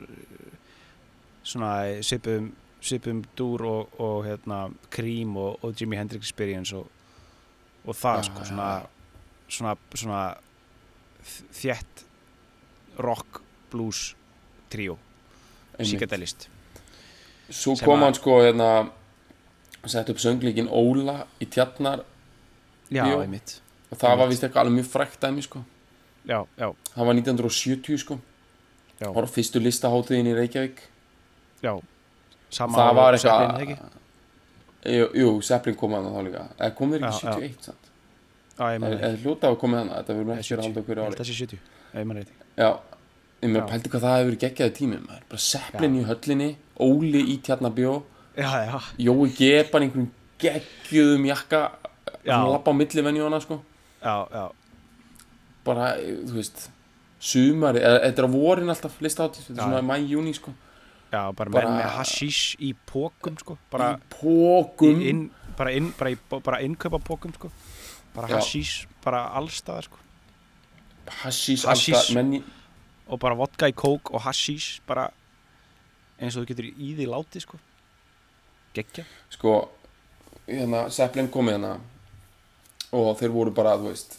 svona svipum svipum dúr og, og hérna Cream og, og Jimi Hendrix Experience og, og það Já, sko svona, svona svona þ- þétt rock blues trio. Einmitt. Svo kom hann sko hérna sett upp sönglíkin Óla í tjarnar Já, Bíó. einmitt. Og það var Einmitt. vist eitthvað alveg mjög frækt dæmi sko. Já, já, það var 1970 sko. Já. Hóra fyrstu listaháttiðin í Reykjavík. Já, sama Það var eitthvað ekki? Jú, jú Zeppelin kom að það þá líka. Eða kom þeir ekki Já, já. 71 samt? Já, ég meina Eða hljóta að koma þannig Þetta verður Nei, ekki að halda okkur ári Þessi 70, Já, ég þetta Já, meina Já. pældi hvað það hefur geggjaði tími maður. Bara Zeppelin í höllinni Óli í tjarnabjó Jói G. bara einhverjum geggjuðum jakka. Svona lappa á milli venjóna sko. Bara, þú veist Sumari, eða þetta er á vorin alltaf listátt Þetta er svona mæ, júni sko. Já, bara, Bara- menn með hashish í pókum, sko. Bara, Í pókum í inn, bara, inn, bara, í, bara innkaupa pókum, sko. Bara hashish, bara allstaðar, sko. Hashish, Hashish. alltaf menn í Og bara vodka í kók og hashish Bara eins og þú getur í því láti, sko. Gekkja sko hérna, Zeppelin komið hérna og þeir voru bara, þú veist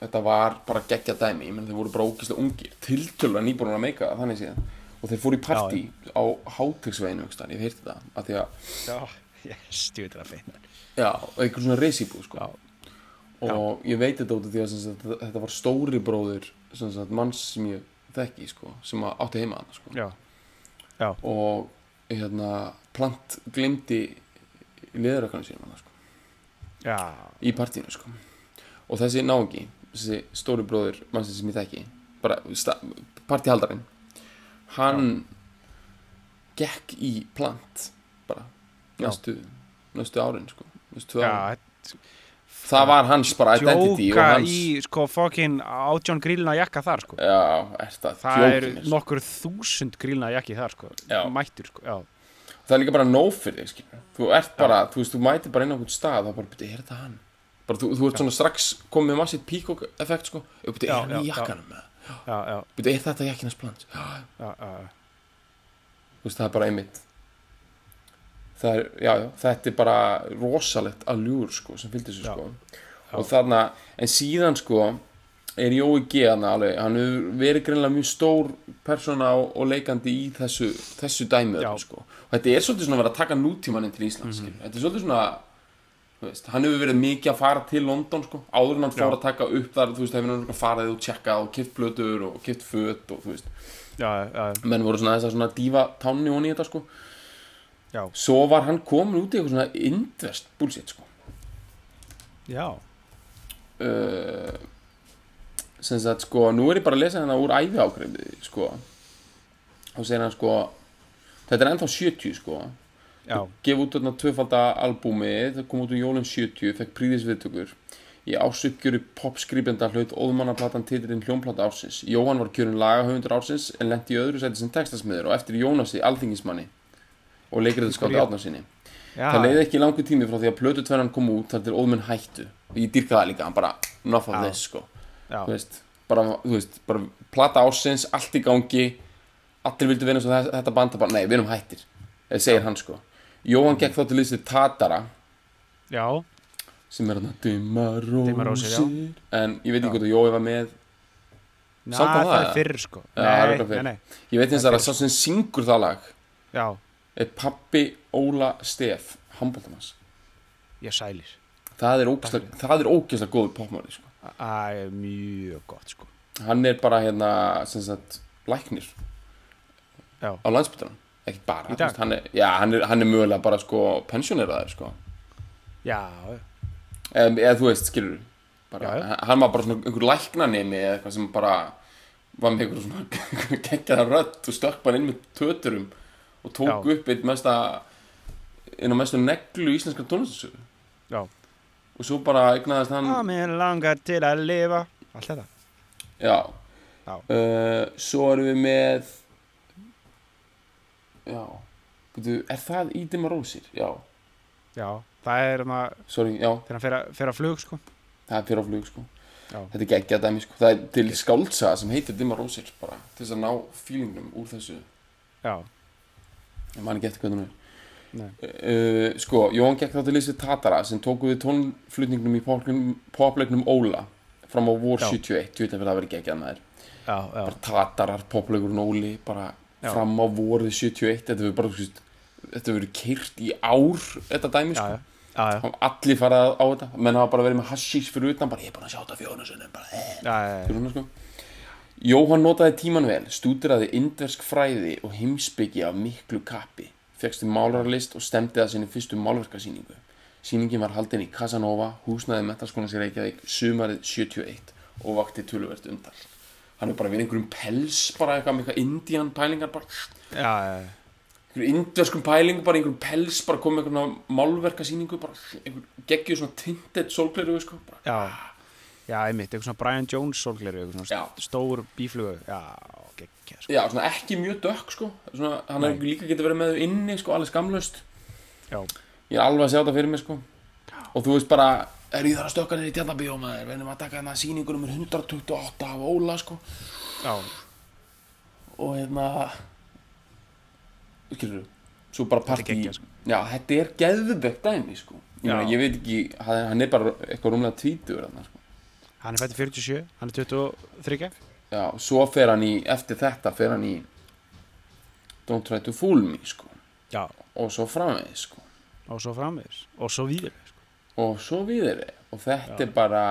þetta var bara geggja dæmi. Menn þeir voru bara ógislega ungir tiltölu að nýbúin að meika þannig síðan. Og þeir fóru í partí á hátegsveginu ég hef heyrti það, af því að Já, veit það feina já, einhver svona reysíbú sko. Já, og ég veit þetta út af því að sagt, þetta- var stóri bróðir sem sagt, manns sem ég þekki sko, sem átti heima hann sko. já, já, og hérna, plant glimti liðurökanu sínum hann sko. já í partíinu sko. og þessi náungi þessi stóri bróðir mannsins sem ég þekki bara partíhaldarinn hann gekk í plant bara Já. næstu, næstu árin sko. næstu Já, árin það var hans bara identity djóka hans í sko fokkin átjón grílna jakka þar sko. Já, er það, það eru nokkur þúsund grílna jakki þar sko. Já. mættur sko, já, það er líka bara nóg fyrir þig skilur. þú ert bara, þú veist, þú mætir bara inn á einhvern stað og bara, byrju, er þetta hann? Bara, þú, þú ert svona strax komið með massið peacock effekt sko, Já, er hann í jakkanum? Byrju, er þetta jakkinans já, þú veist, það er bara einmitt það er, já, já, þetta er bara rosalegt allúr, sko, sem fylgdi þessu, Já. sko og þarna, en síðan, sko er Jói G. alveg, hann hefur verið greinlega mjög stór persóna og, og leikandi í þessu, þessu dæmi Já. öllu, sko. og þetta er svolítið svona að vera að taka nútímaninn til Íslands, mm þetta er svolítið svona veist, hann hefur verið mikið að fara til London, sko, áður en hann fór Já. að taka upp þar, þú veist, hefur hann farið og tjekkað og kipt blötur og kipt föt og þú veist, já, já, menn voru svona þess að svona dífa tánni honi í þetta, sko já, svo var hann komin út í eitthvað svona indvest bullshit sko. Já, uh, sem sagt sko nú er ég bara að lesa hérna úr æfi ákveði sko. Þá segir hann sko þetta er ennþá 70 sko. Gef út þarna tvöfalda albúmi það kom út úr jólum 70, fekk príðisviðtökur í ásuppgjöru popskrýpenda hlaut óðmannaplatan titilinn hljónplata ársins. Jóhann var kjörinn lagahöfundur ársins en lendi í öðru sæti sem textasmiður og eftir Jónasi alþingismanni og leikriðaskátti Já. átnarsinni já, það leiði ekki langur tími frá því að plötu tvennan kom út þar til óðmenn hættu. Ég dyrka það líka, hann bara enough of this sko. Þú veist, bara, þú veist, bara plata ársins, allt í gangi allir vildu vinna svo þetta band það bara, nei, við erum hættir, eða segir hann sko. Jóhann gekk þá til liðsið Tatara. Já, sem er hann Dimmarósir Dimma rósir, já. en ég veit ekki hvort að Jói var með. Að það það, er ja. fyrr sko. Það nei, nei, nei, ég veit eins Það og er að sá sem syngur það lag. Já, er pappi Óla Stef handbóltamans ég sælir. Það er ógeðslega, góður popmáli sko. það er mjög gott sko. Hann er bara hérna sagt læknir Já. á landsbytunum ekki bara, veist, hann er, já, hann er, hann er mögulega bara sko pensjóneraður sko. Já, eða, eða þú veist, skilur bara, hann- hann var bara einhver læknanemi eða eitthvað sem bara var með einhver svona (laughs) geggjaða rödd og stökk bara inn með töturum og tók Já. upp eitt mesta einn á mestu neglu í íslenska tónlistasögu já. Og svo bara eignaðist hann að mér langar til að lifa. Allt þetta. Já, Já. Uh, svo erum við með já. Bíddu, er það í Dimma Rósir? Já, já, það er maður sorry, já, þegar hann fer að, að flug sko. Það er fyrir á flug sko. Já. þetta er geggjað dæmi sko, það er til skáldsaga sem heitir Dimma Rósir bara, til þess að ná fílingnum úr þessu. Já, ég man ekki eftir hvernig hún er. Uh, sko, Jón gekk þá til Lýsi Tatara sem tóku við tónflutningnum í popleiknum Óla fram á vor Já. 71, ég veit að það verið geggjað með þér. Já, já, bara Tatarar, popleikurinn Óli bara Já. fram á vorið 71 þetta verið bara, þú veist, þetta verið keirt í ár þetta dæmi já, sko. já, já, já, og allir farað á þetta. Menn hafa bara verið með hashish fyrir utan bara ég er búin að sjá þetta fjónu sinni bara eh, já, já, húnna sko Jóhann notaði tíman vel, stúdiraði indversk fræði og heimsbyggi af miklu kappi, fegst í málarlist og stemdi að sinni fyrstu málverkasýningu. Sýningin var haldin í Casanova, húsnaði metaskólan sér Reykjavík, sumarið 71 og vakti töluvert undal. Hann er bara við einhverjum pels, bara eitthvað með eitthvað indian pælingar, bara Já, já, já. einhverjum indverskum pælingum, bara einhverjum pels, bara komið einhverjum málverkasýningu, bara einhver geggjuð svona tinted sólgleru, sko, bara. Já, já, einmitt, eitthvað svona Brian Jones sólgleru, eitthvað svona Já. st- stór bíflugu, já, geggja, sko. Já, svona ekki mjög dökk, sko, svona, hann hefur líka getið verið með þau inni, sko, alveg skamlaust. Já, Ég er alveg að sjá þetta fyrir mig sko Og þú veist bara Er ég þar að stökka niður í tjarnabíó maður Við erum að taka hérna sýningu nummer 128 af Óla sko já, Og hérna Skilur Svo bara partí sko. Já, þetta er geðvegt dæmi sko Já. ég veit ekki, hann hann er bara eitthvað rúmlega tvítur þarna, sko. Hann er fættið 47, hann er 23, Já, svo fer hann í Eftir þetta fer hann í Don't try to fool me sko. Já, Og svo framvegis sko. Og svo framvegis, og svo víður, sko. og svo viðri og þetta Já. er bara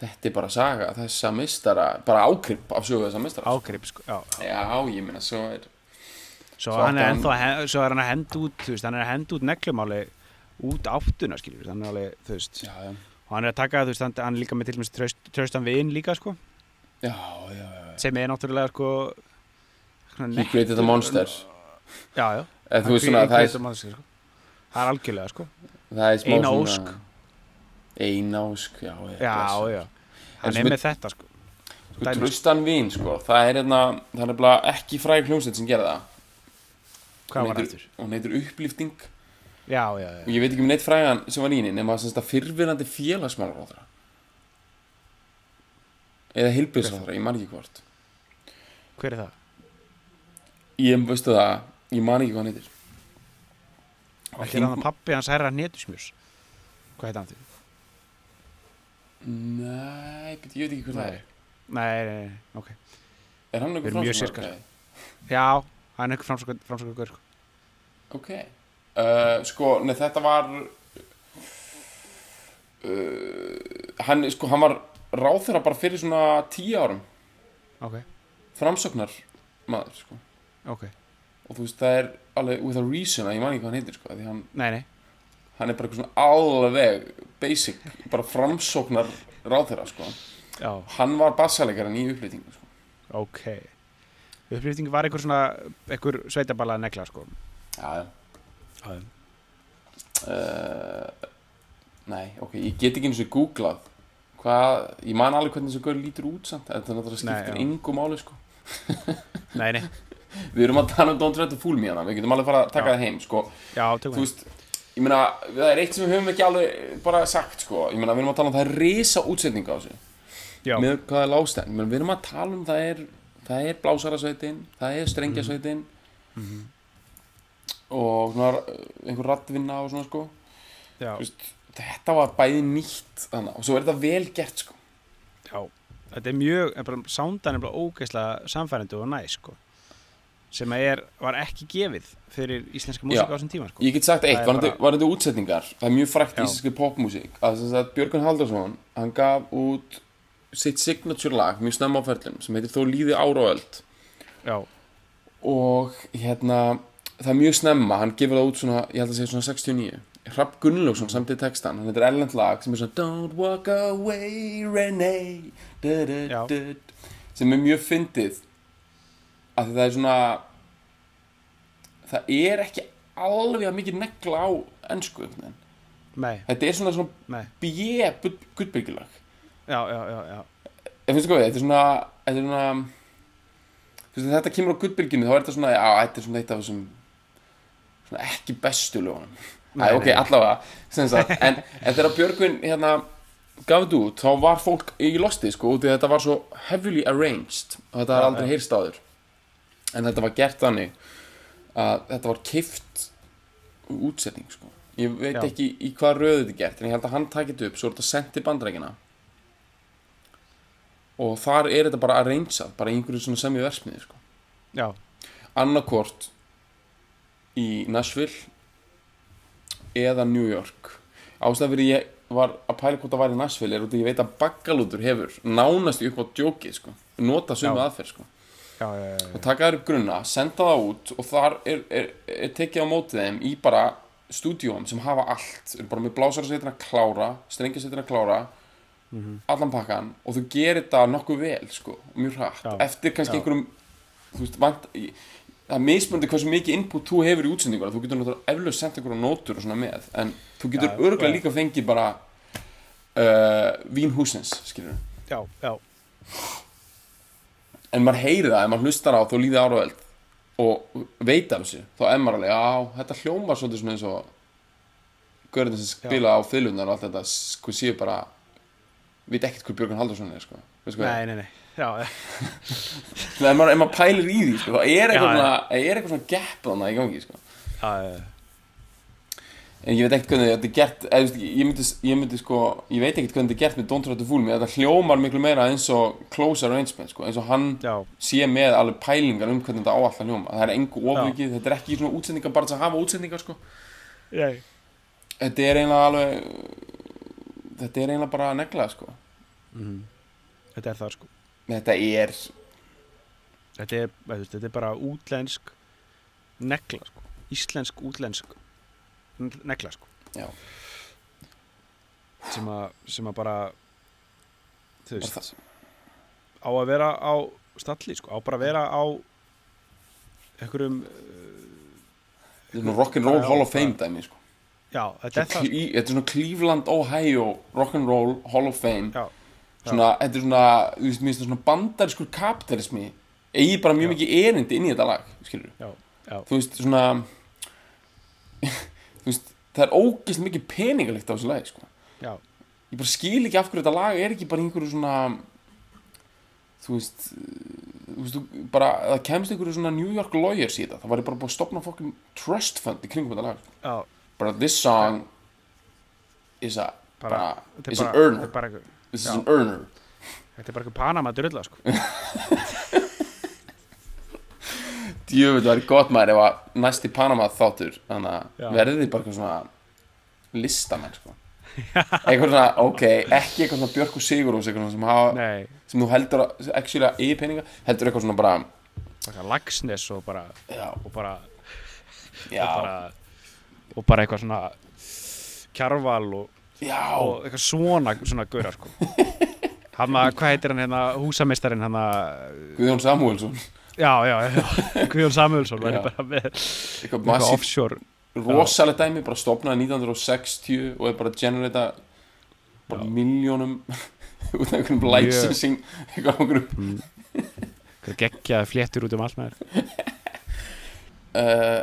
þetta er bara saga þessa mistara bara ákrypp af sögu þessa mistara Ágrip, sko, já, já. já, ég meina, svo er Svo, Svo hann er hann- ennþá, að he- svo er hann að henda út, þú veist, hann er að henda út neglumáli út áttuna, skiljur, hann er alveg, þú veist, já, já, og hann er að taka, þú veist, hann, hann er líka með til dæmis traust, traustan vin líka, sko, já, já, já. sem er náttúrulega, sko, he created a monster Já, já. eða þú veist svona, það er, er, sko. það er algjörlega, sko. það er Eina ósk. eina ósk, já, já, Já, já. Hann er með- með þetta, sko. sko, tröstan vín, sko, það er hérna það er bara ekki fræg hljómsveit sem gerði það Hvað var heitir- eftir? hún heitir upplýfting Já, já, já. og ég veit ekki um neitt frægan sem var í henni nema þetta fyrfirandi félagsmálaráðara eða heilbyrðsráðara, ég man ekki hvort Hver er það? ég veistu það, ég man ekki hvað hann heitir Ekki er hann að pappi hans herra netusmjurs. Hvað heit hann til? Nei, bet ég veit ekki hver það er Nei, nei, nei, ok. Er hann eitthvað sirkar. Já, hann er eitthvað gaur, sko. Ok uh, Sko, nei, þetta var uh, Hann, sko, hann var ráþeira bara fyrir svona tíu árum Ok, Framsóknar maður, sko ok. Og þú veist, það er alveg with a reason að ég man ekki hvað hann heitir, sko hann, Nei, nei. hann er bara eitthvað svona alveg basic Bara framsóknar ráþeira, sko Já, Hann var bassalegarinn í upplýtingu, sko ok. Upplýfting var einhver svona, einhver sveitaballa negla, sko. Já, já. Uh, Nei, ok, ég get ekki eins og googlað hvað, ég man alveg hvernig þessu gaur lítur út samt, en það náttúrulega Nei, skiptir já. engu máli sko. (laughs) Nei, nei. við erum að tala um Don't Try to Fool Me hana við getum alveg fara að taka Já. það heim sko. Já, tökum þú við. veist, ég meina það er eitt sem við höfum ekki alveg bara sagt sko. ég meina við erum að tala um það er risa útsetning á þessu Já, með hvað er lágstæn, við erum að tala um það er, það er blásarasveitin það er strengjasveitin Mhm. Og svona, einhver rattvinna og svona sko veist, þetta var bæði nýtt þannig, og svo er þetta vel gert sko. já. Þetta er mjög, sándan er bara ógeðslega samfærandi og næ, sko. Sem er, var ekki gefið fyrir íslenska músík á þessum tíma, sko. ég get sagt eitt, er varandi, bara- útsetningar það er mjög frækt íslenski að Björgun Haldarsson hann gaf út sitt signature lag mjög snemma á ferlum sem heitir Þó líði ára og öld Já, og hérna það er mjög snemma, hann gefur það út svona ég held að segja svona 69 Hrafn Gunnlaugsson samt í textan, hann heitir Ellend lag sem er svona Don't walk away Renee du, du, du, sem er mjög fyndið. Að það er svona það er ekki alveg að mikið negla á ennsku þetta er svona svona bjö guttbyrgilag. Já, já, já, já. við, þetta er svona þetta er svona þetta kemur á guttbyrginu þá er þetta svona, já, þetta er svona eitt af þessum ekki bestu lögunum. Æ, Nei, ok, allavega (laughs) en, en þegar Björgvin hérna gaf þetta út, þá var fólk í losti, sko, út í þetta var svo heavily arranged og þetta var aldrei já. heyrst áður. En þetta var gert þannig að þetta var kift útsetning, sko. Ég veit Já. ekki í hvað röðu þetta er gert en ég held að hann takit upp, svo er þetta sendt til bandrækina og þar er þetta bara arrangeað bara í einhverju svona semju versmiði, sko. Já, annarkvort í Nashville eða New York. Ástæða fyrir ég var að pæla hvort það var í Nashville er út að ég veit að Baggalútur hefur nánast upp á djókið sko, nota sömu Já. aðferð sko. Já, já, já, og taka þær upp grunna, senda það út og þar er, er, er tekið á mótið þeim í bara stúdíóum sem hafa allt. Eru bara með blásarasveitina klára strengjasveitina klára allan pakkan og þú gerir þetta nokkuð vel sko, mjög Já. eftir kannski einhverjum þú veist, vant, í- það er mismunandi hversu mikið input þú hefur í útsendinguna þú getur náttúrulega eflaust sendt einhverjum nótur og svona með en þú getur Já, örgulega já. líka fengið bara uh, vín húsins skilur já, já, en maður heyri það, ef maður hlustar á þá líði ára veld og veit af þessu þá er maður alveg, já, þetta hljómar svolítið svona eins og görðin sem spila á fylgjunar og allt þetta sko séu bara veit ekkert hver Björgun Haldursson er sko. Hvað nei, nei, nei. já, já, ef maður, maður pælir í því sko, þá er eitthvað, er eitthvað svona gap þannig í gangi sko. já, já, en ég veit ekkert hvernig þetta er gert eða, ég, myndi, ég myndi sko ég veit ekkert hvernig þetta er gert með Don't Try to Fool Me þetta hljómar miklu meira eins og Close Arrangement sko, eins og hann já, sé með alveg pælingar um hvernig þetta á alltaf hljóma. Það er engu ofvikið, þetta er ekki svona útsendingar bara að hafa útsendingar sko. Þetta er eiginlega alveg þetta er eiginlega bara að negla sko. Þetta er það sko þetta er þetta er, veist, þetta er bara útlensk negla sko. Íslensk útlensk negla sko. Sem að, sem að bara þú veist, á að vera á stalli sko, á bara að vera á einhverjum er svona rock'n'roll hall of fame dæmi sko. Já, þetta er það sko. Þetta er svona Cleveland, Ohio rock'n'roll hall of fame. Já, svona, þetta er svona, þú veist, mér finnst það svona bandariskur kapitalismi eigi bara mjög Já. mikið erindi inn í þetta lag skilur já, já, þú veist, svona (laughs) þú veist, það er ógeðslega mikið peningalikt á þessu lagi, sko. Já, ég bara skil ekki af hverju þetta lag er ekki bara einhverju svona þú veist þú veist, bara, það kemst einhverju svona New York lawyers í þetta, það var bara búið að stopna fokkin trust fund í kringum þetta lag. Já. Bara this song is a bara, bara, is an earner. er this is an earner. Þetta er bara eitthvað Panama drulla sko. (laughs) Djöfull var gott maður ef að næsti Panama þáttur þannig að verði þið bara eitthvað svona listamenn sko. Eitthvað svona, ok, ekki eitthvað svona Björk og Sigurús eitthvað svona sem, hafa, nei, sem þú heldur að actually að eigi peninga, heldur eitthvað svona bara bara lagsnes og bara já, og bara, já, og bara og bara eitthvað svona kjarval og, já. Og eitthvað svona svona gaurar sko. (laughs) Hann að, hvað heitir hann hérna húsameistarinn hann að, Guðjón Samúelsson. Já, já, já. (laughs) Guðjón Samuelsson væri Já. bara með eitthvað eitthvað offshore. rosalega dæmi bara stopnaði 1960 og er bara að generata bara miljónum (laughs) út af einhverjum Mjög. licensing eitthvað á einhverjum eitthvað geggjaði fléttur út um þér uh,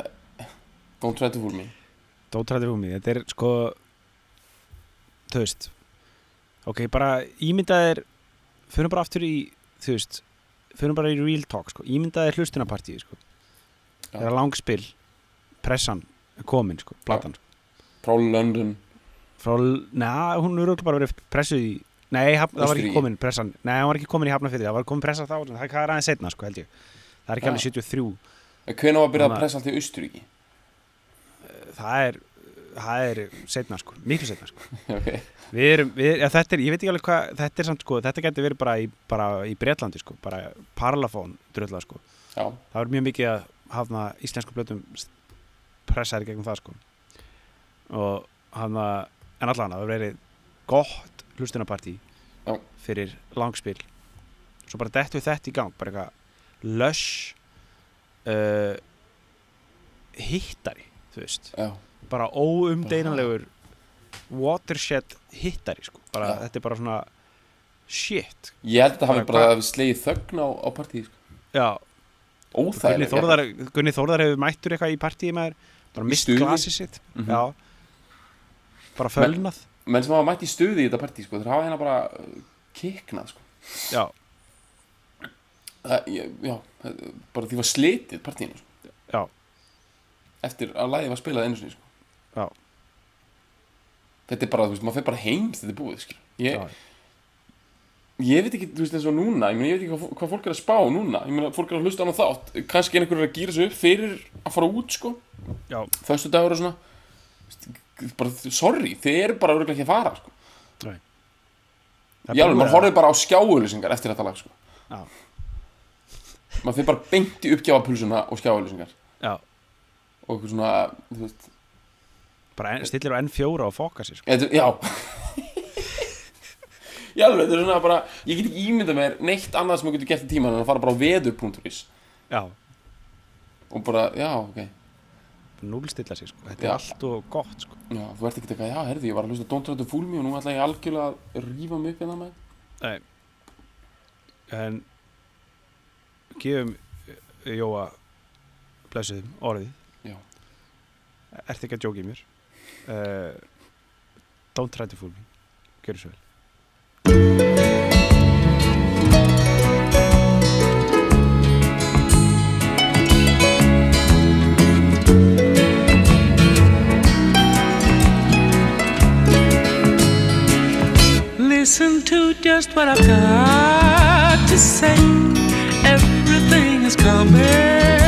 Don't try to fool me. Dótræði húmi, þetta er sko þú veist ok, bara ímyndaðir fyrir bara aftur í, þú veist fyrir bara í real talk, sko ímyndaðir hlustunapartíði, sko. Það er langspil, pressan komin, sko, platan sko. frá London. Frá, neða, hún er örugglega bara verið pressuð í nei, haf, það var ekki komin pressan nei, hún var ekki komin í hafnafyrði, það var komin pressa þá það er aðeins setna, sko, held ég. Það er ekki Já. alveg 73 en hvenær var að byrja að pressa allt í Austuríki það er, það er setna, sko, miklu setna, sko. (laughs) Ok, Við erum, við, ja, þetta er, ég veit ekki alveg hvað, þetta er samt sko, þetta getur verið bara í, bara í Bretlandi sko, bara parlafón drölla sko. já, Það er mjög mikið að hafna íslensku blötum pressaði gegnum það sko. Og hafna, en allan, það verið gott hlustunapartí fyrir langspil. Svo bara dettu þetta í gang, bara eitthvað lush uh, hittari, þú veist. Já, bara óumdeinanlegur watershed hittari sko. bara, Já. þetta er bara svona shit ég held að það hafi Bara slegið þögn á, á partíð sko. já, Gunni óþægileg Þórðar, Gunni Þórðar hefur mættur eitthvað í partíi með þér bara mist glasið sitt Mhm. já, bara fölnað menn sem hafa mætt í stuði í þetta partí sko, þeir hafa hérna bara uh, kiknað sko. já, það, já, bara því var slitið partíinu sko, eftir að lagið var spilað einu sinni sko. Já. þetta er bara, þú veist, maður fyrir bara heims þetta er búið, skil ég, ég veit ekki, þú veist, eins og núna ég, meni, ég veit ekki hvað, hvað fólk er að spá núna. Ég meina, fólk er að hlusta á hann þátt. Kannski einhverjur er að gýra sig upp fyrir að fara út, sko. Þaustu dagur og svona. Bara, sorry, þeir eru bara örgulega ekki að fara, sko. Já, maður horfið bara á skjáuðlýsingar eftir þetta lag, sko. Maður fyrir bara beinti uppgjáðapulsuna og skjáuðlýsingar og svona, þú veist bara stillir á N4 og foka sér sko. Þetta- Já Já, alveg, þetta er svona bara Ég get ekki ímynda mér neitt annað sem ég getur gert í tíma en að fara bara á veður.is já, og bara, já, ok núlstilla sér sko. þetta Já. er allt og gott sko. Já, þú ert ekki eitthvað, já, herði, ég var að hlusta á Don't Try to Fool Me og nú ætla ég algjörlega að rífa mig upp hérna með Nei. en gefum eh, Jóa blessuðum orðið Já. ertu ekki að djóki mér uh, Don't try to fool me. Gjör vel Listen to just what I've got to say. Everything is coming.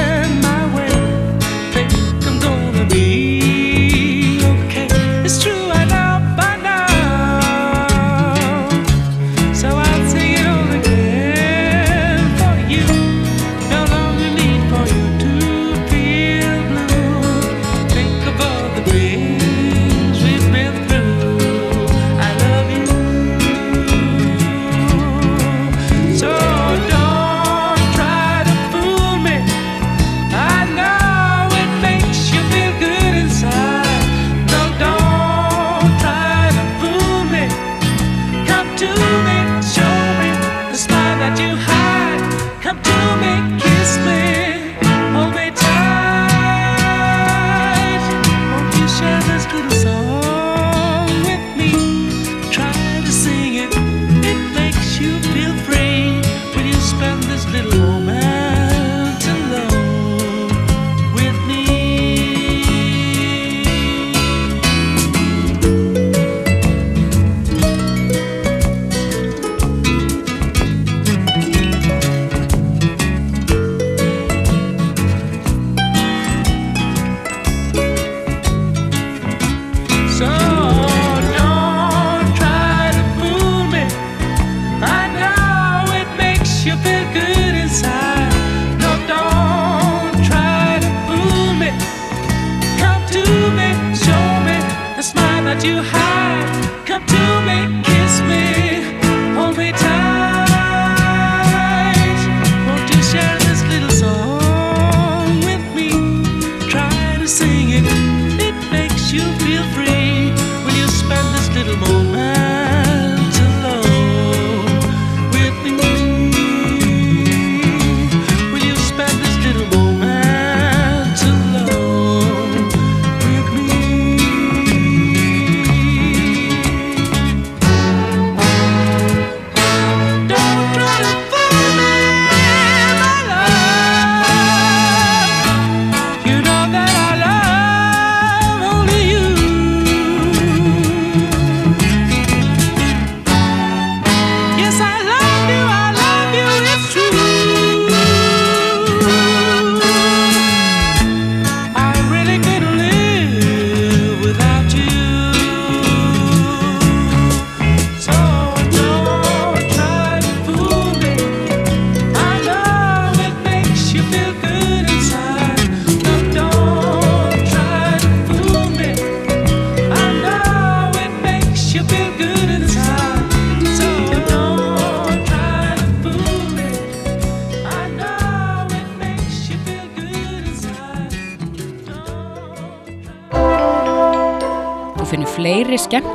you hide. Come to me, kiss me.